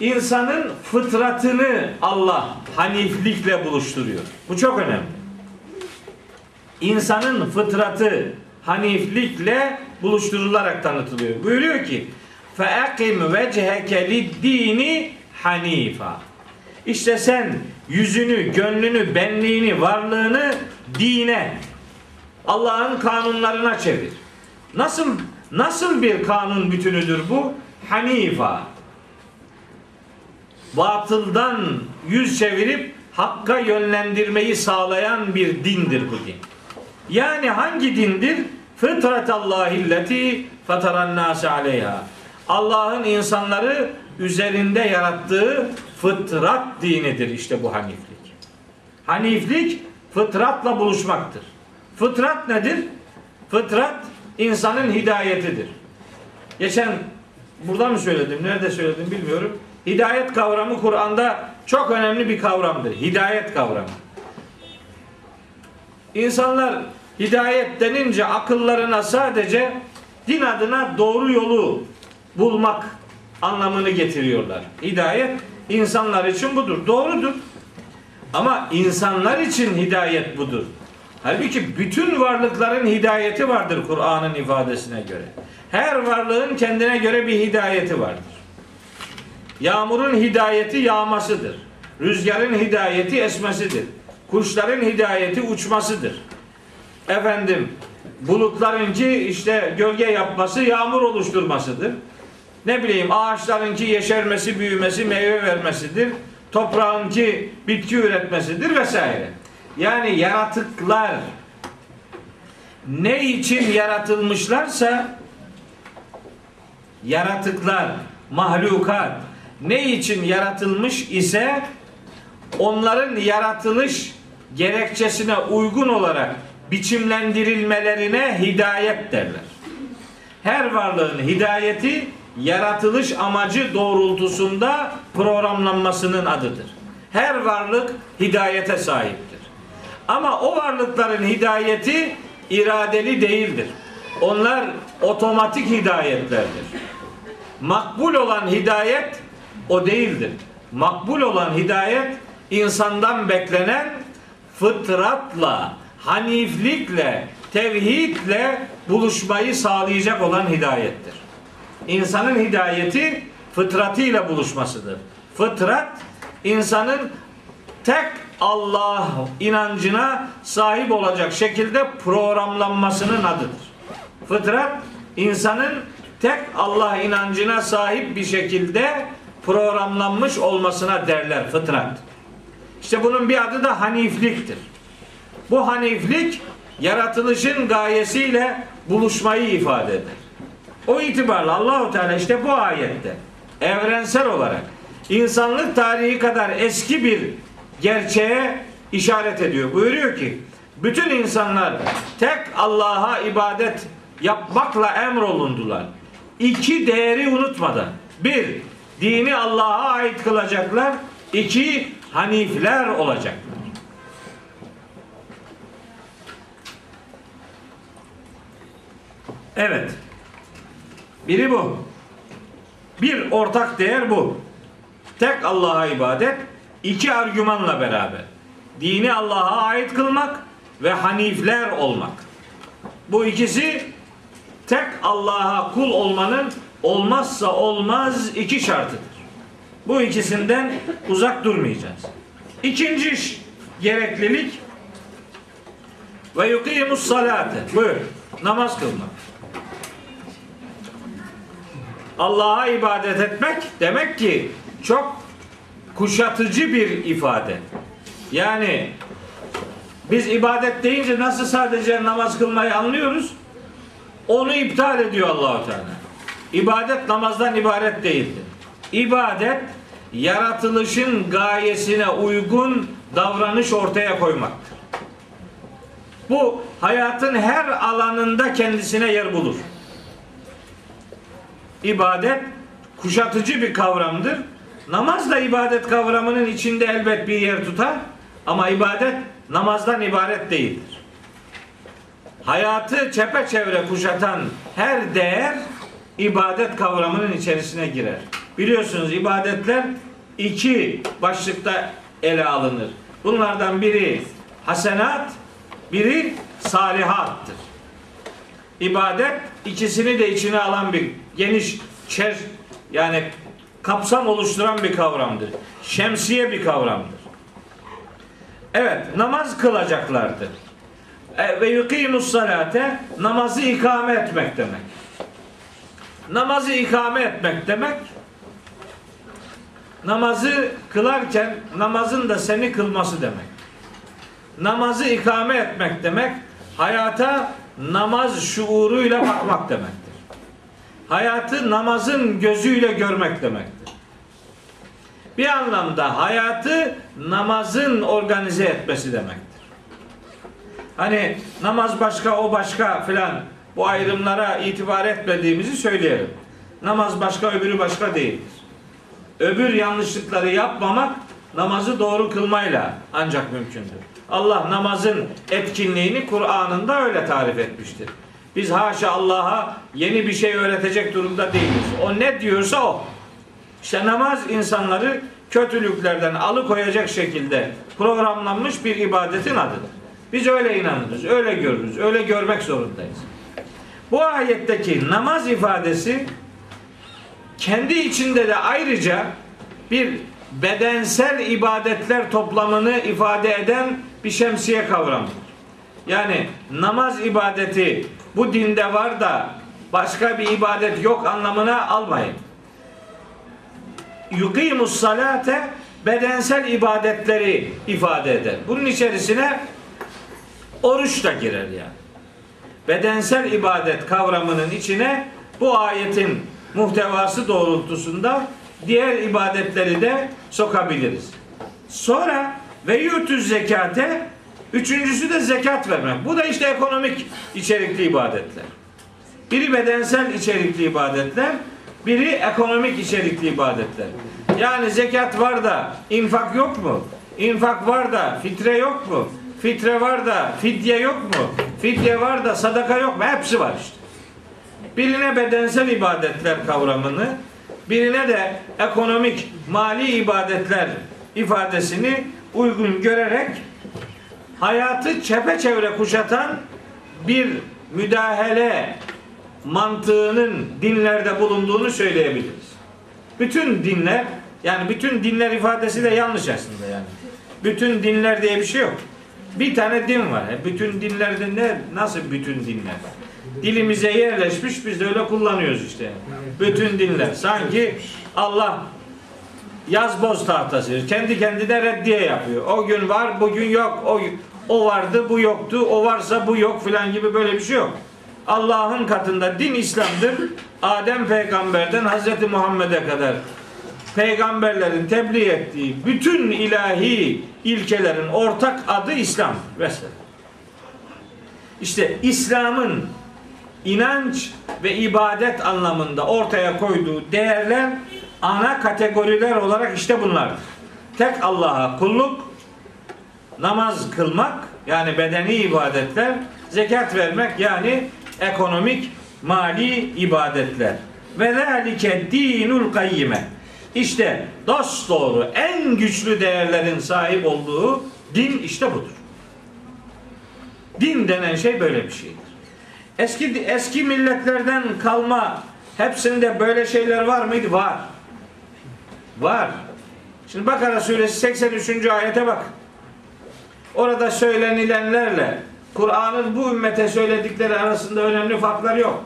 İnsanın fıtratını Allah haniflikle buluşturuyor. Bu çok önemli. İnsanın fıtratı haniflikle buluşturularak tanıtılıyor. Buyuruyor ki فَاَقِمْ وَجْهَكَ لِدِّينِ hanifa. İşte sen yüzünü, gönlünü, benliğini, varlığını dine, Allah'ın kanunlarına çevir. Nasıl nasıl bir kanun bütünüdür bu? Hanifa. Batıldan yüz çevirip hakka yönlendirmeyi sağlayan bir dindir bu din. Yani hangi dindir? Fıtratallahilleti fataran nase aleyha. Allah'ın insanları üzerinde yarattığı fıtrat dinidir işte bu haniflik. Haniflik fıtratla buluşmaktır. Fıtrat nedir? Fıtrat insanın hidayetidir. Geçen burada mı söyledim, nerede söyledim bilmiyorum. Hidayet kavramı Kur'an'da çok önemli bir kavramdır. Hidayet kavramı. İnsanlar hidayet denince akıllarına sadece din adına doğru yolu bulmak anlamını getiriyorlar. Hidayet insanlar için budur. Doğrudur. Ama insanlar için hidayet budur. Halbuki bütün varlıkların hidayeti vardır Kur'an'ın ifadesine göre. Her varlığın kendine göre bir hidayeti vardır. Yağmurun hidayeti yağmasıdır. Rüzgarın hidayeti esmesidir. Kuşların hidayeti uçmasıdır. Efendim bulutlarınki işte gölge yapması, yağmur oluşturmasıdır. Ne bileyim ağaçlarınki yeşermesi, büyümesi, meyve vermesidir. Toprağınki bitki üretmesidir vesaire. Yani yaratıklar ne için yaratılmışlarsa yaratıklar, mahlukat ne için yaratılmış ise onların yaratılış gerekçesine uygun olarak biçimlendirilmelerine hidayet derler. Her varlığın hidayeti yaratılış amacı doğrultusunda programlanmasının adıdır. Her varlık hidayete sahiptir. Ama o varlıkların hidayeti iradeli değildir. Onlar otomatik hidayetlerdir. Makbul olan hidayet o değildir. Makbul olan hidayet insandan beklenen fıtratla, haniflikle, tevhidle buluşmayı sağlayacak olan hidayettir. İnsanın hidayeti fıtratıyla buluşmasıdır. Fıtrat insanın tek Allah inancına sahip olacak şekilde programlanmasının adıdır. Fıtrat insanın tek Allah inancına sahip bir şekilde programlanmış olmasına derler fıtrat. İşte bunun bir adı da hanifliktir. Bu haniflik yaratılışın gayesiyle buluşmayı ifade eder. O itibarla Allahu Teala işte bu ayette evrensel olarak insanlık tarihi kadar eski bir gerçeğe işaret ediyor. Buyuruyor ki bütün insanlar tek Allah'a ibadet yapmakla emrolundular. İki değeri unutmadan. Bir, dini Allah'a ait kılacaklar. İki, hanifler olacaklar. Evet. Biri bu. Bir ortak değer bu. Tek Allah'a ibadet, iki argümanla beraber. Dini Allah'a ait kılmak ve hanifler olmak. Bu ikisi tek Allah'a kul olmanın olmazsa olmaz iki şartıdır. Bu ikisinden uzak durmayacağız. İkinci gereklilik ve yukimus salate. Buyur. Namaz kılmak. Allah'a ibadet etmek demek ki çok kuşatıcı bir ifade. Yani biz ibadet deyince nasıl sadece namaz kılmayı anlıyoruz? Onu iptal ediyor Allahu Teala. İbadet namazdan ibaret değildir. İbadet yaratılışın gayesine uygun davranış ortaya koymaktır. Bu hayatın her alanında kendisine yer bulur. İbadet kuşatıcı bir kavramdır. Namaz da ibadet kavramının içinde elbet bir yer tutar ama ibadet namazdan ibaret değildir. Hayatı çepeçevre kuşatan her değer ibadet kavramının içerisine girer. Biliyorsunuz ibadetler iki başlıkta ele alınır. Bunlardan biri hasenat, biri salihattır. İbadet ikisini de içine alan bir geniş çer yani kapsam oluşturan bir kavramdır. Şemsiye bir kavramdır. Evet, namaz kılacaklardır. E, ve yukimus salate namazı ikame etmek demek. Namazı ikame etmek demek namazı kılarken namazın da seni kılması demek. Namazı ikame etmek demek hayata namaz şuuruyla bakmak demektir. Hayatı namazın gözüyle görmek demektir. Bir anlamda hayatı namazın organize etmesi demektir. Hani namaz başka o başka filan bu ayrımlara itibar etmediğimizi söyleyelim. Namaz başka öbürü başka değildir. Öbür yanlışlıkları yapmamak namazı doğru kılmayla ancak mümkündür. Allah namazın etkinliğini Kur'an'ında öyle tarif etmiştir. Biz haşa Allah'a yeni bir şey öğretecek durumda değiliz. O ne diyorsa o. İşte namaz insanları kötülüklerden alıkoyacak şekilde programlanmış bir ibadetin adıdır. Biz öyle inanırız, öyle görürüz, öyle görmek zorundayız. Bu ayetteki namaz ifadesi kendi içinde de ayrıca bir bedensel ibadetler toplamını ifade eden bir şemsiye kavramıdır. Yani namaz ibadeti bu dinde var da başka bir ibadet yok anlamına almayın. Yukimus salate bedensel ibadetleri ifade eder. Bunun içerisine oruç da girer yani. Bedensel ibadet kavramının içine bu ayetin muhtevası doğrultusunda diğer ibadetleri de sokabiliriz. Sonra ve yutuz zekate üçüncüsü de zekat vermek. Bu da işte ekonomik içerikli ibadetler. Biri bedensel içerikli ibadetler, biri ekonomik içerikli ibadetler. Yani zekat var da infak yok mu? İnfak var da fitre yok mu? Fitre var da fidye yok mu? Fidye var da sadaka yok mu? Hepsi var işte. Birine bedensel ibadetler kavramını, birine de ekonomik, mali ibadetler ifadesini uygun görerek hayatı çepeçevre kuşatan bir müdahale mantığının dinlerde bulunduğunu söyleyebiliriz. Bütün dinler yani bütün dinler ifadesi de yanlış aslında yani. Bütün dinler diye bir şey yok. Bir tane din var. E, Bütün dinlerde ne nasıl bütün dinler? Dilimize yerleşmiş biz de öyle kullanıyoruz işte. Bütün dinler. Sanki Allah yaz boz tahtası. Kendi kendine reddiye yapıyor. O gün var, bugün yok. O o vardı, bu yoktu. O varsa bu yok filan gibi böyle bir şey yok. Allah'ın katında din İslam'dır. Adem peygamberden Hazreti Muhammed'e kadar peygamberlerin tebliğ ettiği bütün ilahi ilkelerin ortak adı İslam. Mesela. İşte İslam'ın inanç ve ibadet anlamında ortaya koyduğu değerler ana kategoriler olarak işte bunlardır. Tek Allah'a kulluk, namaz kılmak yani bedeni ibadetler, zekat vermek yani ekonomik, mali ibadetler. Ve zalike dinul kayyime. İşte dost doğru en güçlü değerlerin sahip olduğu din işte budur. Din denen şey böyle bir şeydir. Eski eski milletlerden kalma hepsinde böyle şeyler var mıydı? Var. Var. Şimdi Bakara suresi 83. ayete bak. Orada söylenilenlerle Kur'an'ın bu ümmete söyledikleri arasında önemli farklar yok.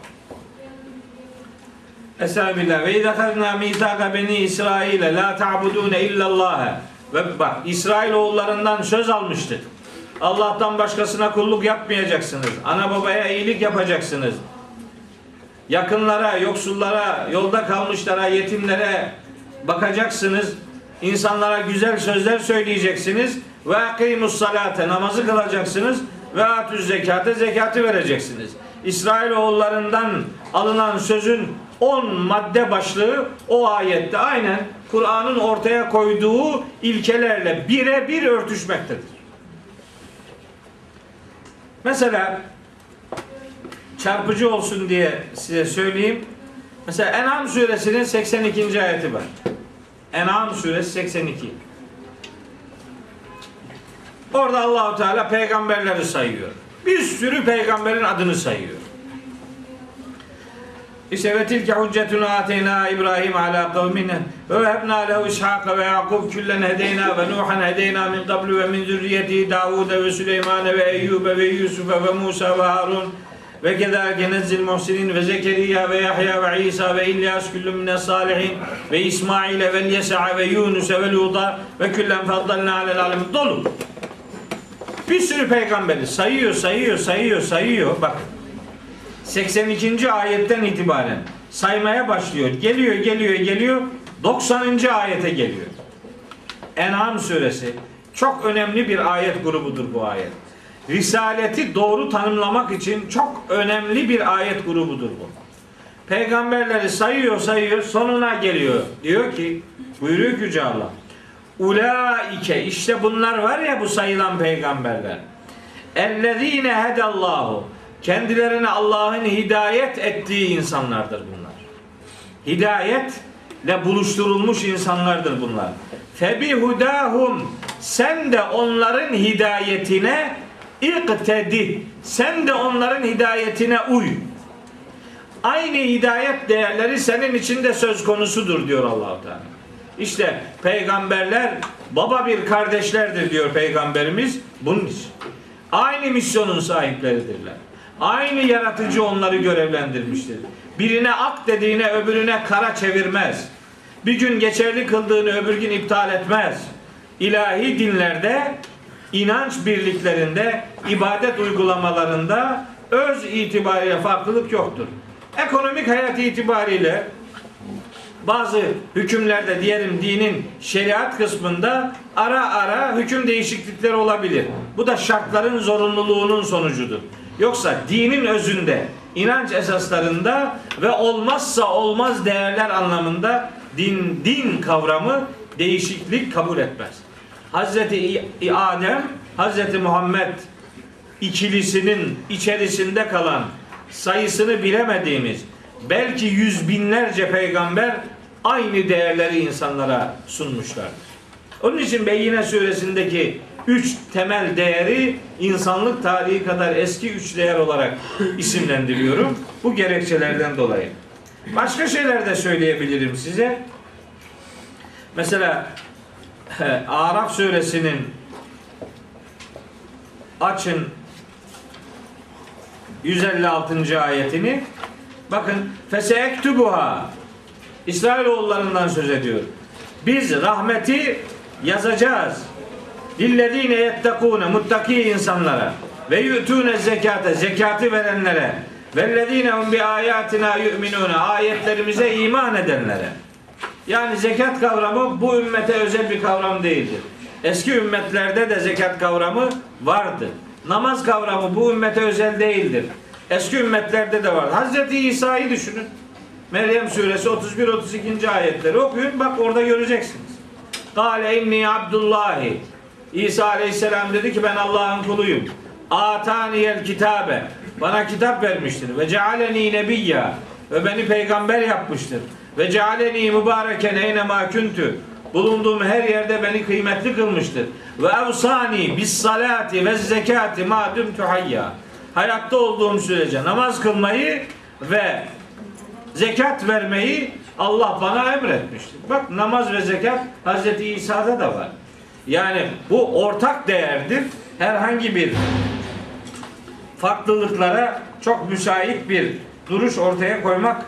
Estağfirullah. Ve izâ khazna mîsâka beni İsrail'e la ta'budûne illallâhe. Ve bak İsrail oğullarından söz almıştık. Allah'tan başkasına kulluk yapmayacaksınız. Ana babaya iyilik yapacaksınız. Yakınlara, yoksullara, yolda kalmışlara, yetimlere bakacaksınız. İnsanlara güzel sözler söyleyeceksiniz. Ve akimus salate namazı kılacaksınız. Ve atüz zekate zekatı vereceksiniz. İsrail oğullarından alınan sözün 10 madde başlığı o ayette aynen Kur'an'ın ortaya koyduğu ilkelerle birebir örtüşmektedir. Mesela çarpıcı olsun diye size söyleyeyim. Mesela En'am suresinin 82. ayeti var. En'am suresi 82. Orada Allahu Teala peygamberleri sayıyor. Bir sürü peygamberin adını sayıyor. İşte ve tilke hüccetuna ateyna İbrahim ala kavmine ve vehebna lehu İshak ve Yakub küllen hedeyna ve Nuhan hedeyna min qablu ve min zürriyeti Davud ve Süleyman ve Eyyub ve Yusuf ve Musa ve Harun ve kedâke nezzil muhsinin ve Zekeriya ve Yahya ve İsa ve İlyas küllü mine salihin ve İsmail ve Yes'a ve Yunus ve Luda ve küllen faddalna alel alem dolu. Bir sürü peygamberi sayıyor, sayıyor, sayıyor, sayıyor. Bak 82. ayetten itibaren saymaya başlıyor. Geliyor, geliyor, geliyor. 90. ayete geliyor. En'am suresi çok önemli bir ayet grubudur bu ayet. Risaleti doğru tanımlamak için çok önemli bir ayet grubudur bu. Peygamberleri sayıyor sayıyor sonuna geliyor. Diyor ki buyuruyor ki Yüce Allah. Ulaike işte bunlar var ya bu sayılan peygamberler. Ellezine hedallahu kendilerine Allah'ın hidayet ettiği insanlardır bunlar. Hidayetle buluşturulmuş insanlardır bunlar. Febi hudahum sen de onların hidayetine iktedi. Sen de onların hidayetine uy. Aynı hidayet değerleri senin içinde söz konusudur diyor Allahu Teala. İşte peygamberler baba bir kardeşlerdir diyor peygamberimiz bunun için. Aynı misyonun sahipleridirler. Aynı yaratıcı onları görevlendirmiştir. Birine ak dediğine öbürüne kara çevirmez. Bir gün geçerli kıldığını öbür gün iptal etmez. İlahi dinlerde, inanç birliklerinde, ibadet uygulamalarında öz itibariyle farklılık yoktur. Ekonomik hayat itibariyle bazı hükümlerde diyelim dinin şeriat kısmında ara ara hüküm değişiklikleri olabilir. Bu da şartların zorunluluğunun sonucudur. Yoksa dinin özünde, inanç esaslarında ve olmazsa olmaz değerler anlamında din din kavramı değişiklik kabul etmez. Hazreti Adem, Hazreti Muhammed ikilisinin içerisinde kalan sayısını bilemediğimiz belki yüz binlerce peygamber aynı değerleri insanlara sunmuşlardır. Onun için Beyyine suresindeki üç temel değeri insanlık tarihi kadar eski üç değer olarak isimlendiriyorum. Bu gerekçelerden dolayı. Başka şeyler de söyleyebilirim size. Mesela Araf suresinin açın 156. ayetini bakın fesektubuha İsrailoğullarından söz ediyor. Biz rahmeti yazacağız. Lillezine yettekune muttaki insanlara ve yutune zekate zekatı verenlere Vellezine hum bi ayatina yu'minune. Ayetlerimize iman edenlere. Yani zekat kavramı bu ümmete özel bir kavram değildir. Eski ümmetlerde de zekat kavramı vardı. Namaz kavramı bu ümmete özel değildir. Eski ümmetlerde de vardı. Hazreti İsa'yı düşünün. Meryem suresi 31-32. ayetleri okuyun. Bak orada göreceksiniz. Kale inni abdullahi. İsa aleyhisselam dedi ki ben Allah'ın kuluyum. Ataniyel kitabe. Bana kitap vermiştir. Ve cealeni nebiyya. Ve beni peygamber yapmıştır. Ve cealeni mübareken eyne ma küntü. Bulunduğum her yerde beni kıymetli kılmıştır. Ve evsani bis salati ve zekati ma dumtu hayya. Hayatta olduğum sürece namaz kılmayı ve zekat vermeyi Allah bana emretmiştir. Bak namaz ve zekat Hazreti İsa'da da var. Yani bu ortak değerdir. Herhangi bir farklılıklara çok müsait bir duruş ortaya koymak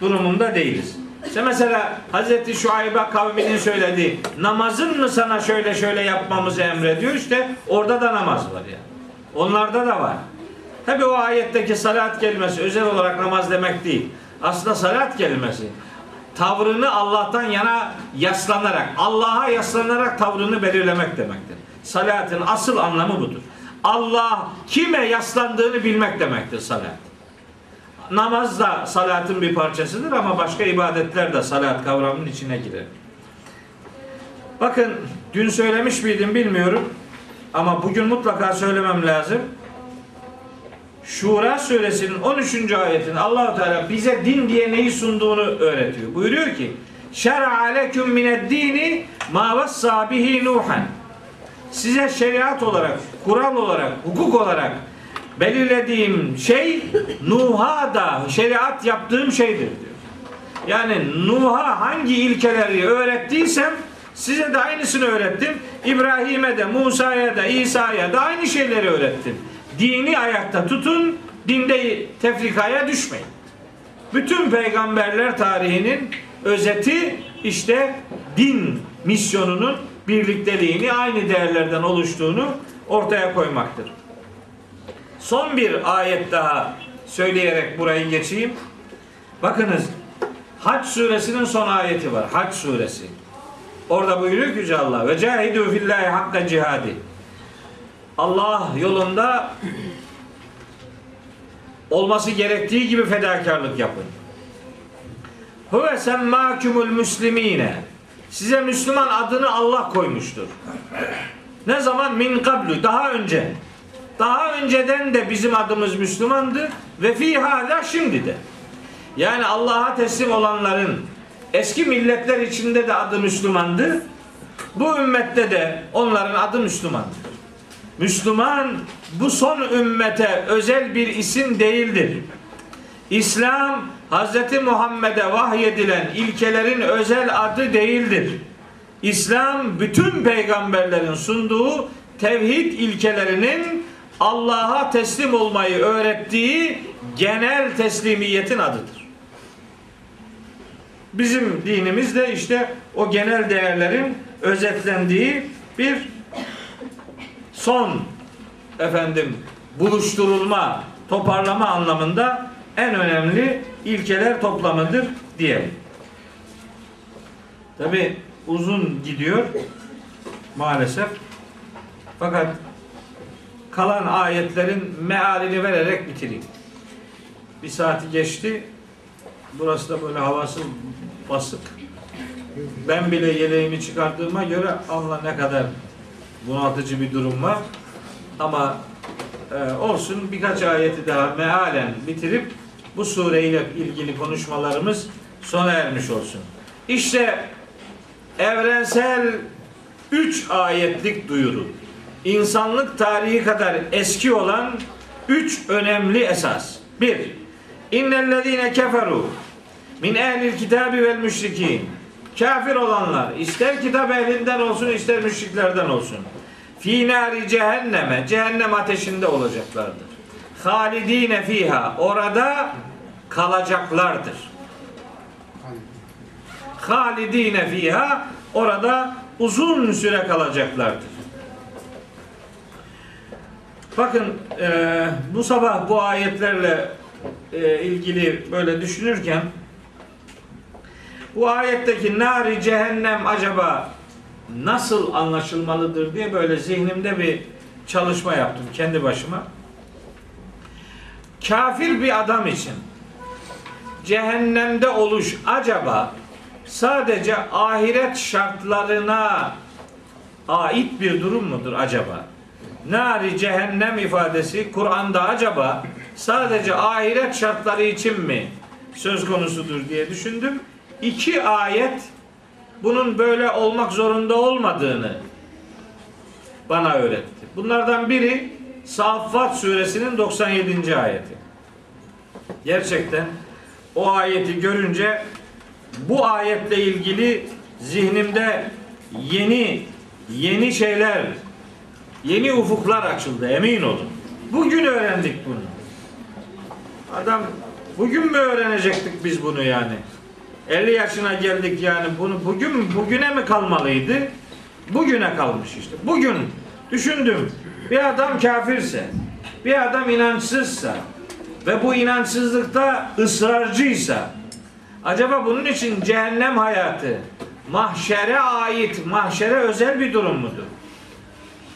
durumunda değiliz. İşte mesela Hazreti Şuayb'a kavminin söylediği namazın mı sana şöyle şöyle yapmamızı emrediyor işte orada da namaz var yani. Onlarda da var. Tabi o ayetteki salat kelimesi özel olarak namaz demek değil. Aslında salat kelimesi tavrını Allah'tan yana yaslanarak, Allah'a yaslanarak tavrını belirlemek demektir. Salatın asıl anlamı budur. Allah kime yaslandığını bilmek demektir salat. Namaz da salatın bir parçasıdır ama başka ibadetler de salat kavramının içine girer. Bakın dün söylemiş miydim bilmiyorum ama bugün mutlaka söylemem lazım. Şura suresinin 13. ayetinde Allahu Teala bize din diye neyi sunduğunu öğretiyor. Buyuruyor ki: "Şer'a leküm mined dini ma vassa bihi Nuhan." Size şeriat olarak, kural olarak, hukuk olarak belirlediğim şey Nuh'a da şeriat yaptığım şeydir diyor. Yani Nuh'a hangi ilkeleri öğrettiysem size de aynısını öğrettim. İbrahim'e de, Musa'ya da, İsa'ya da aynı şeyleri öğrettim. Dini ayakta tutun, dinde tefrikaya düşmeyin. Bütün peygamberler tarihinin özeti işte din misyonunun birlikteliğini aynı değerlerden oluştuğunu ortaya koymaktır. Son bir ayet daha söyleyerek burayı geçeyim. Bakınız Hac suresinin son ayeti var. Hac suresi. Orada buyuruyor ki Yüce Allah ve cahidu fillahi hakka cihadi. Allah yolunda olması gerektiği gibi fedakarlık yapın. Huve semmâkümül müslimine. Size Müslüman adını Allah koymuştur. Ne zaman? Min kablu. Daha önce. Daha önceden de bizim adımız Müslümandı ve fi hala şimdi de. Yani Allah'a teslim olanların eski milletler içinde de adı Müslümandı. Bu ümmette de onların adı Müslümandır. Müslüman bu son ümmete özel bir isim değildir. İslam Hz. Muhammed'e vahyedilen ilkelerin özel adı değildir. İslam bütün peygamberlerin sunduğu tevhid ilkelerinin Allah'a teslim olmayı öğrettiği genel teslimiyetin adıdır. Bizim dinimiz de işte o genel değerlerin özetlendiği bir son efendim buluşturulma, toparlama anlamında en önemli ilkeler toplamıdır diyelim. Tabi uzun gidiyor maalesef. Fakat kalan ayetlerin mealini vererek bitireyim. Bir saati geçti. Burası da böyle havası basık. Ben bile yeleğimi çıkardığıma göre anla ne kadar bunaltıcı bir durum var. Ama e, olsun birkaç ayeti daha mealen bitirip bu sureyle ilgili konuşmalarımız sona ermiş olsun. İşte evrensel üç ayetlik duyuru. İnsanlık tarihi kadar eski olan üç önemli esas. Bir, innellezine keferu min ehlil kitabi vel müşrikin. Kafir olanlar ister kitap ehlinden olsun ister müşriklerden olsun. Fi nari cehenneme cehennem ateşinde olacaklardır. Halidine fiha orada kalacaklardır. Halidine fiha orada uzun süre kalacaklardır. Bakın e, bu sabah bu ayetlerle e, ilgili böyle düşünürken bu ayetteki nari cehennem acaba nasıl anlaşılmalıdır diye böyle zihnimde bir çalışma yaptım kendi başıma. Kafir bir adam için cehennemde oluş acaba sadece ahiret şartlarına ait bir durum mudur acaba? Nari cehennem ifadesi Kur'an'da acaba sadece ahiret şartları için mi söz konusudur diye düşündüm. İki ayet bunun böyle olmak zorunda olmadığını bana öğretti. Bunlardan biri Saffat suresinin 97. ayeti. Gerçekten o ayeti görünce bu ayetle ilgili zihnimde yeni yeni şeyler, yeni ufuklar açıldı emin olun. Bugün öğrendik bunu. Adam bugün mü öğrenecektik biz bunu yani? 50 yaşına geldik yani bunu bugün bugüne mi kalmalıydı? Bugüne kalmış işte. Bugün düşündüm. Bir adam kafirse, bir adam inançsızsa ve bu inançsızlıkta ısrarcıysa acaba bunun için cehennem hayatı mahşere ait, mahşere özel bir durum mudur?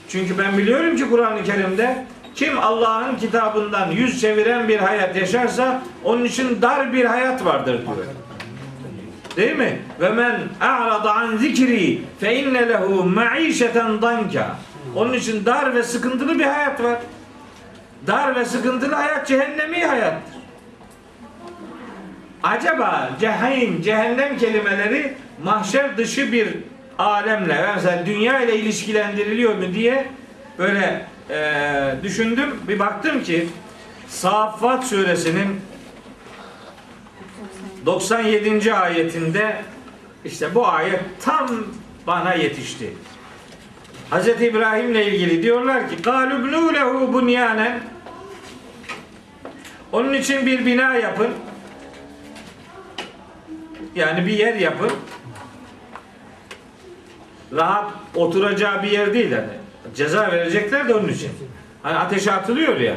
Çünkü ben biliyorum ki Kur'an-ı Kerim'de kim Allah'ın kitabından yüz çeviren bir hayat yaşarsa onun için dar bir hayat vardır diyor. Değil mi? Ve men a'rada an zikri fe inne lehu ma'işeten danka. Onun için dar ve sıkıntılı bir hayat var. Dar ve sıkıntılı hayat cehennemi hayattır. Acaba cehim, cehennem kelimeleri mahşer dışı bir alemle mesela dünya ile ilişkilendiriliyor mu diye böyle e, düşündüm. Bir baktım ki Saffat suresinin 97. ayetinde işte bu ayet tam bana yetişti. Hz. İbrahim ile ilgili diyorlar ki galubnu lehu bunyanen onun için bir bina yapın. Yani bir yer yapın. Rahat oturacağı bir yer değil hani. Ceza verecekler de onun için. Hani ateşe atılıyor ya.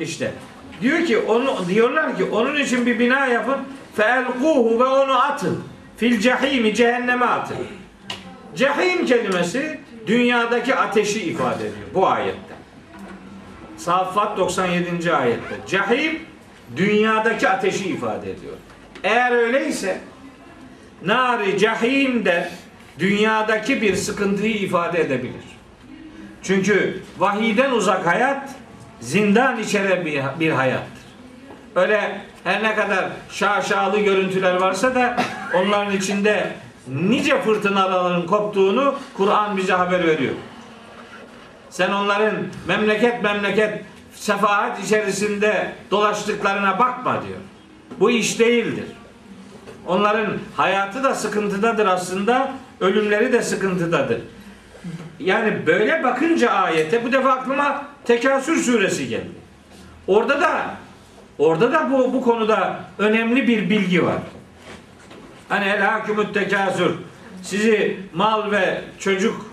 İşte. Diyor ki onu diyorlar ki onun için bir bina yapın. Feelkuhu ve onu atın. Fil cehimi cehenneme atın. Cehim kelimesi dünyadaki ateşi ifade ediyor bu ayette. Saffat 97. ayette. Cehim dünyadaki ateşi ifade ediyor. Eğer öyleyse nari cehim de dünyadaki bir sıkıntıyı ifade edebilir. Çünkü vahiden uzak hayat zindan içeren bir hayattır. Öyle her ne kadar şaşalı görüntüler varsa da onların içinde nice fırtınaların koptuğunu Kur'an bize haber veriyor. Sen onların memleket memleket sefahat içerisinde dolaştıklarına bakma diyor. Bu iş değildir. Onların hayatı da sıkıntıdadır aslında, ölümleri de sıkıntıdadır. Yani böyle bakınca ayete bu defa aklıma Tekasür suresi geldi. Orada da orada da bu bu konuda önemli bir bilgi var. Hani el hakimut tekasür sizi mal ve çocuk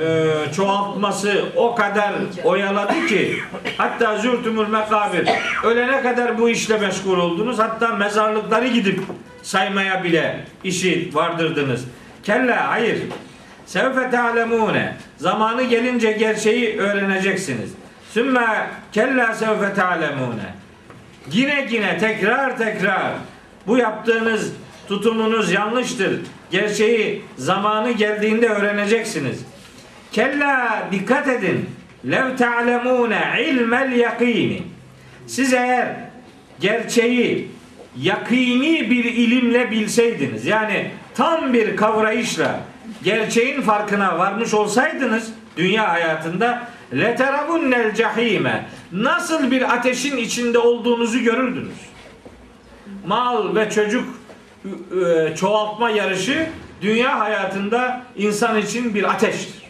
e, çoğaltması o kadar oyaladı ki hatta zürtümül mekabir ölene kadar bu işle meşgul oldunuz hatta mezarlıkları gidip saymaya bile işi vardırdınız. Kella hayır. Sevfe ta'lemune. Zamanı gelince gerçeği öğreneceksiniz. Sümme kella sevfe ta'lemune. Yine yine tekrar tekrar bu yaptığınız tutumunuz yanlıştır. Gerçeği zamanı geldiğinde öğreneceksiniz. Kella dikkat edin. Lev ta'lemune ilmel yakini. Siz eğer gerçeği yakini bir ilimle bilseydiniz yani tam bir kavrayışla gerçeğin farkına varmış olsaydınız dünya hayatında leteravunnel cahime nasıl bir ateşin içinde olduğunuzu görürdünüz. Mal ve çocuk çoğaltma yarışı dünya hayatında insan için bir ateştir.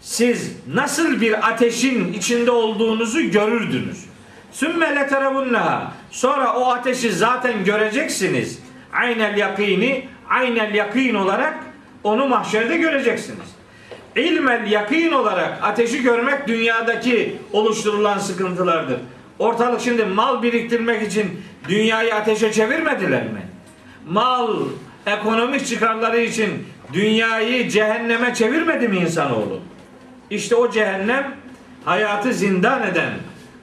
Siz nasıl bir ateşin içinde olduğunuzu görürdünüz. Sümme leterevunneha. Sonra o ateşi zaten göreceksiniz. Aynel yakini, aynel yakin olarak onu mahşerde göreceksiniz. İlmel yakin olarak ateşi görmek dünyadaki oluşturulan sıkıntılardır. Ortalık şimdi mal biriktirmek için dünyayı ateşe çevirmediler mi? Mal, ekonomik çıkarları için dünyayı cehenneme çevirmedi mi insanoğlu? İşte o cehennem hayatı zindan eden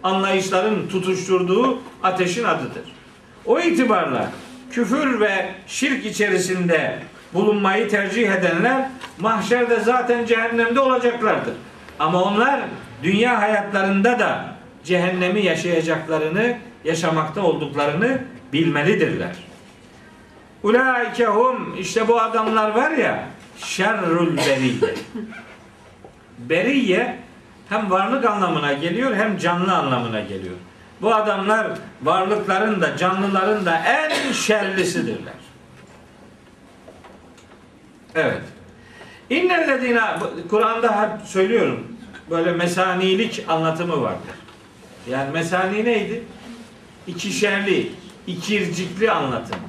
anlayışların tutuşturduğu ateşin adıdır. O itibarla küfür ve şirk içerisinde bulunmayı tercih edenler mahşerde zaten cehennemde olacaklardır. Ama onlar dünya hayatlarında da cehennemi yaşayacaklarını, yaşamakta olduklarını bilmelidirler. Ulaike hum işte bu adamlar var ya şerrul beriye. Beriye hem varlık anlamına geliyor hem canlı anlamına geliyor. Bu adamlar varlıkların da canlıların da en şerlisidirler. Evet. İnnellezine Kur'an'da hep söylüyorum. Böyle mesanilik anlatımı vardır. Yani mesani neydi? İkişerli, ikircikli anlatım.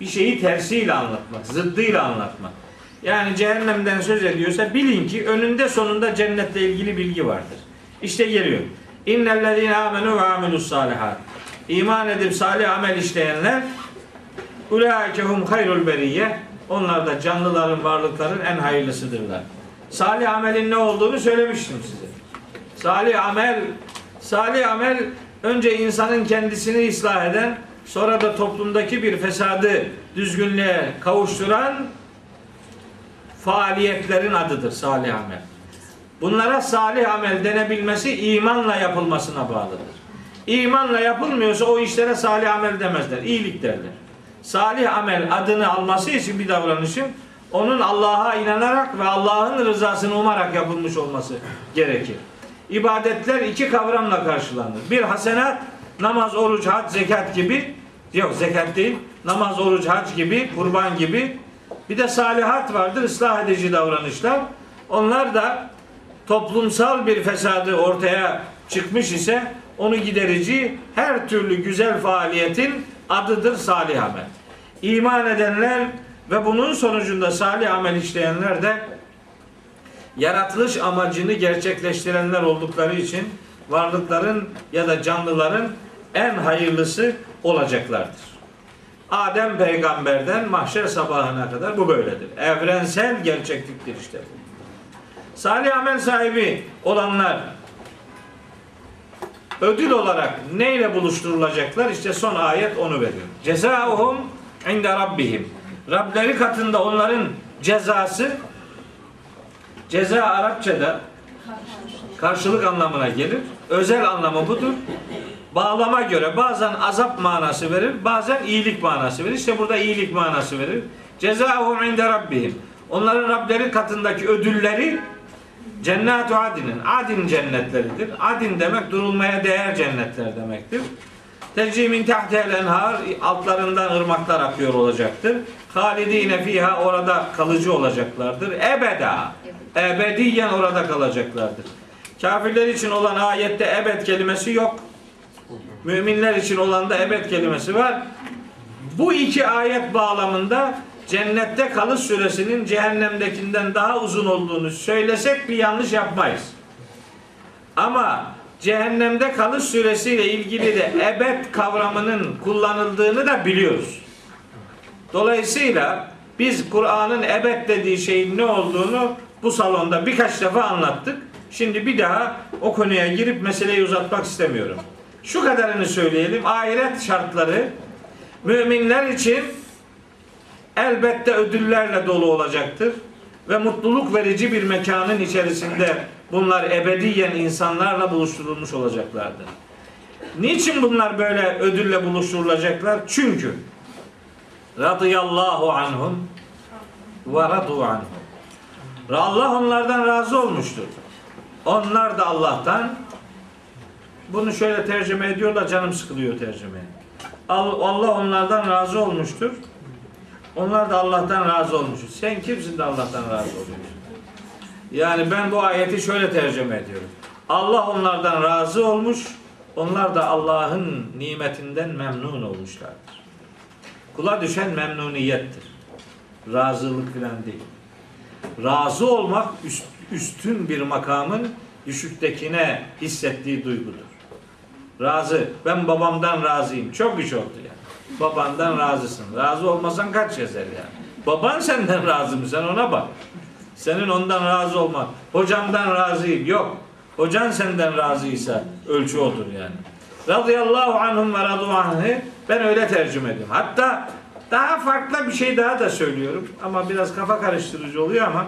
Bir şeyi tersiyle anlatmak, zıddıyla anlatmak. Yani cehennemden söz ediyorsa bilin ki önünde sonunda cennetle ilgili bilgi vardır. İşte geliyor. İnnellezine amenu ve amilus salihat. İman edip salih amel işleyenler ulaike hum hayrul beriye. Onlar da canlıların, varlıkların en hayırlısıdırlar. Salih amelin ne olduğunu söylemiştim size. Salih amel, salih amel önce insanın kendisini ıslah eden, sonra da toplumdaki bir fesadı düzgünlüğe kavuşturan faaliyetlerin adıdır salih amel. Bunlara salih amel denebilmesi imanla yapılmasına bağlıdır. İmanla yapılmıyorsa o işlere salih amel demezler. iyilik derler. Salih amel adını alması için bir davranışın onun Allah'a inanarak ve Allah'ın rızasını umarak yapılmış olması gerekir. İbadetler iki kavramla karşılanır. Bir hasenat, namaz, oruç, hac, zekat gibi. Yok zekat değil. Namaz, oruç, hac gibi, kurban gibi. Bir de salihat vardır, ıslah edici davranışlar. Onlar da toplumsal bir fesadı ortaya çıkmış ise onu giderici her türlü güzel faaliyetin adıdır salih amel. İman edenler ve bunun sonucunda salih amel işleyenler de yaratılış amacını gerçekleştirenler oldukları için varlıkların ya da canlıların en hayırlısı olacaklardır. Adem peygamberden mahşer sabahına kadar bu böyledir. Evrensel gerçekliktir işte bu. Salih amel sahibi olanlar ödül olarak neyle buluşturulacaklar? İşte son ayet onu veriyor. Cezauhum inde rabbihim. Rableri katında onların cezası ceza Arapçada karşılık anlamına gelir. Özel anlamı budur. Bağlama göre bazen azap manası verir, bazen iyilik manası verir. İşte burada iyilik manası verir. Cezauhum inde rabbihim. Onların Rableri katındaki ödülleri Cennet-u Adin'in, Adin cennetleridir. Adin demek durulmaya değer cennetler demektir. Tecrimin tahtihel enhar, altlarından ırmaklar akıyor olacaktır. Halidine fiha orada kalıcı olacaklardır. Ebeda, ebediyen orada kalacaklardır. Kafirler için olan ayette ebed kelimesi yok. Müminler için olan da ebed kelimesi var. Bu iki ayet bağlamında cennette kalış süresinin cehennemdekinden daha uzun olduğunu söylesek bir yanlış yapmayız. Ama cehennemde kalış süresiyle ilgili de ebed kavramının kullanıldığını da biliyoruz. Dolayısıyla biz Kur'an'ın ebed dediği şeyin ne olduğunu bu salonda birkaç defa anlattık. Şimdi bir daha o konuya girip meseleyi uzatmak istemiyorum. Şu kadarını söyleyelim. Ahiret şartları müminler için elbette ödüllerle dolu olacaktır. Ve mutluluk verici bir mekanın içerisinde bunlar ebediyen insanlarla buluşturulmuş olacaklardır. Niçin bunlar böyle ödülle buluşturulacaklar? Çünkü radıyallahu anhum ve radu anhum. Allah onlardan razı olmuştur. Onlar da Allah'tan bunu şöyle tercüme ediyorlar canım sıkılıyor tercümeye. Allah onlardan razı olmuştur. Onlar da Allah'tan razı olmuşuz. Sen kimsin de Allah'tan razı oluyorsun? Yani ben bu ayeti şöyle tercüme ediyorum. Allah onlardan razı olmuş, onlar da Allah'ın nimetinden memnun olmuşlardır. Kula düşen memnuniyettir. Razılık falan değil. Razı olmak üst, üstün bir makamın düşüktekine hissettiği duygudur. Razı. Ben babamdan razıyım. Çok iş oldu yani. Babandan razısın. Razı olmasan kaç yazar yani. Baban senden razı mı? Sen ona bak. Senin ondan razı olman. Hocamdan razıyım. Yok. Hocan senden razıysa ölçü odur yani. Radıyallahu anhum ve radu ben öyle tercüme ediyorum. Hatta daha farklı bir şey daha da söylüyorum. Ama biraz kafa karıştırıcı oluyor ama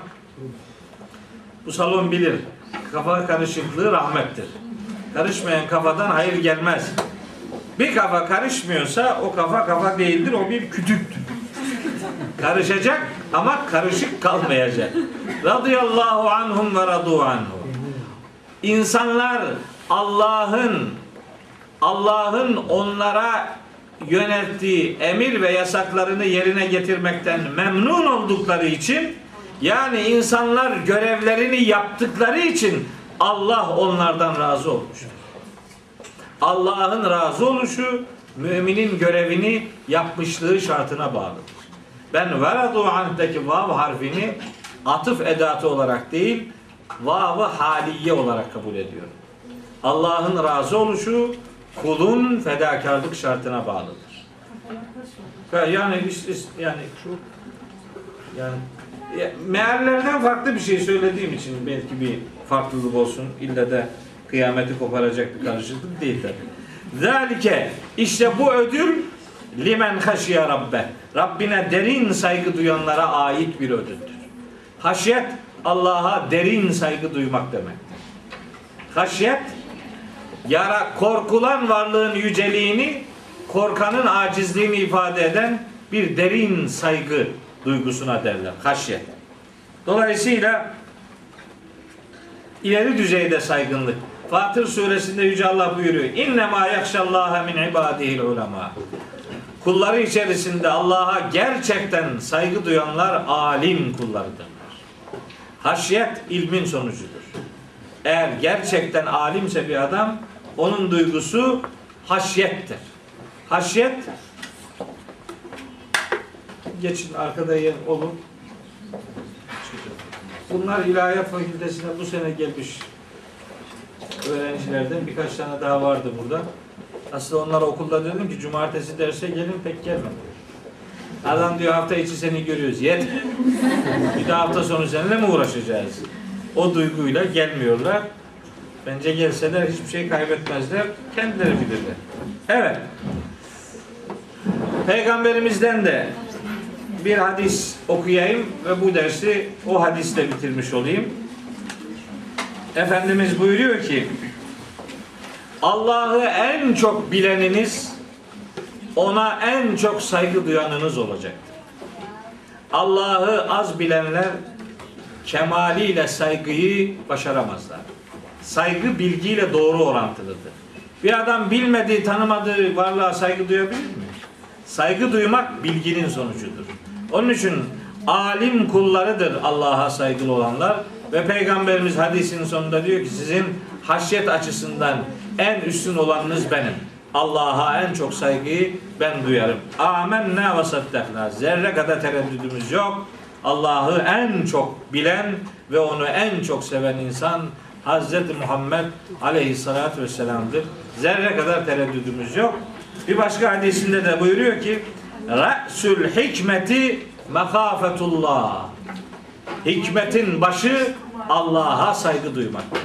bu salon bilir. Kafa karışıklığı rahmettir. Karışmayan kafadan hayır gelmez. Bir kafa karışmıyorsa o kafa kafa değildir. O bir kütüktür. Karışacak ama karışık kalmayacak. Radıyallahu anhum ve radu anhu. İnsanlar Allah'ın Allah'ın onlara yönelttiği emir ve yasaklarını yerine getirmekten memnun oldukları için yani insanlar görevlerini yaptıkları için Allah onlardan razı olmuştur. Allah'ın razı oluşu müminin görevini yapmışlığı şartına bağlıdır. Ben veradu anhtaki vav harfini atıf edatı olarak değil, vavı haliye olarak kabul ediyorum. Allah'ın razı oluşu kulun fedakarlık şartına bağlıdır. Ya- Yani yani yani ya, meallerden farklı bir şey söylediğim için belki bir farklılık olsun. İlle de kıyameti koparacak bir karışıklık değil tabi. Zalike işte bu ödül limen haşiye rabbe. Rabbine derin saygı duyanlara ait bir ödüldür. Haşyet Allah'a derin saygı duymak demektir. Haşyet yara korkulan varlığın yüceliğini, korkanın acizliğini ifade eden bir derin saygı duygusuna derler. Haşyet. Dolayısıyla ileri düzeyde saygınlık. Fatır suresinde Yüce Allah buyuruyor. İnnemâ yakşallâhe min ibâdihil ulema. Kulları içerisinde Allah'a gerçekten saygı duyanlar alim kullarıdırlar. Haşyet ilmin sonucudur. Eğer gerçekten alimse bir adam onun duygusu haşyettir. Haşyet geçin arkada yer olur. Bunlar ilahiyat fakültesine bu sene gelmiş öğrencilerden birkaç tane daha vardı burada. Aslında onlara okulda dedim ki cumartesi derse gelin pek gelmedi. Adam diyor hafta içi seni görüyoruz. Yeter. Bir de hafta sonu seninle mi uğraşacağız? O duyguyla gelmiyorlar. Bence gelseler hiçbir şey kaybetmezler. Kendileri bilirler. Evet. Peygamberimizden de bir hadis okuyayım ve bu dersi o hadisle bitirmiş olayım. Efendimiz buyuruyor ki Allah'ı en çok bileniniz ona en çok saygı duyanınız olacaktır. Allah'ı az bilenler kemaliyle saygıyı başaramazlar. Saygı bilgiyle doğru orantılıdır. Bir adam bilmediği, tanımadığı varlığa saygı duyabilir mi? Saygı duymak bilginin sonucudur. Onun için alim kullarıdır Allah'a saygılı olanlar ve Peygamberimiz hadisin sonunda diyor ki sizin haşyet açısından en üstün olanınız benim. Allah'a en çok saygıyı ben duyarım. Amenna ve saddakna. Zerre kadar tereddüdümüz yok. Allah'ı en çok bilen ve onu en çok seven insan Hazreti Muhammed Aleyhisselatü Vesselam'dır. Zerre kadar tereddüdümüz yok. Bir başka hadisinde de buyuruyor ki Re'sül hikmeti mekafetullah. Hikmetin başı Allah'a saygı duymaktır.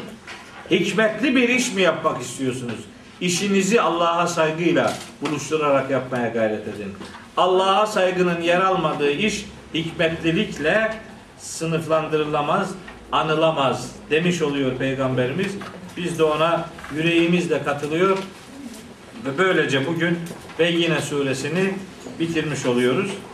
Hikmetli bir iş mi yapmak istiyorsunuz? İşinizi Allah'a saygıyla buluşturarak yapmaya gayret edin. Allah'a saygının yer almadığı iş hikmetlilikle sınıflandırılamaz, anılamaz demiş oluyor Peygamberimiz. Biz de ona yüreğimizle katılıyor ve böylece bugün Beyyine suresini bitirmiş oluyoruz.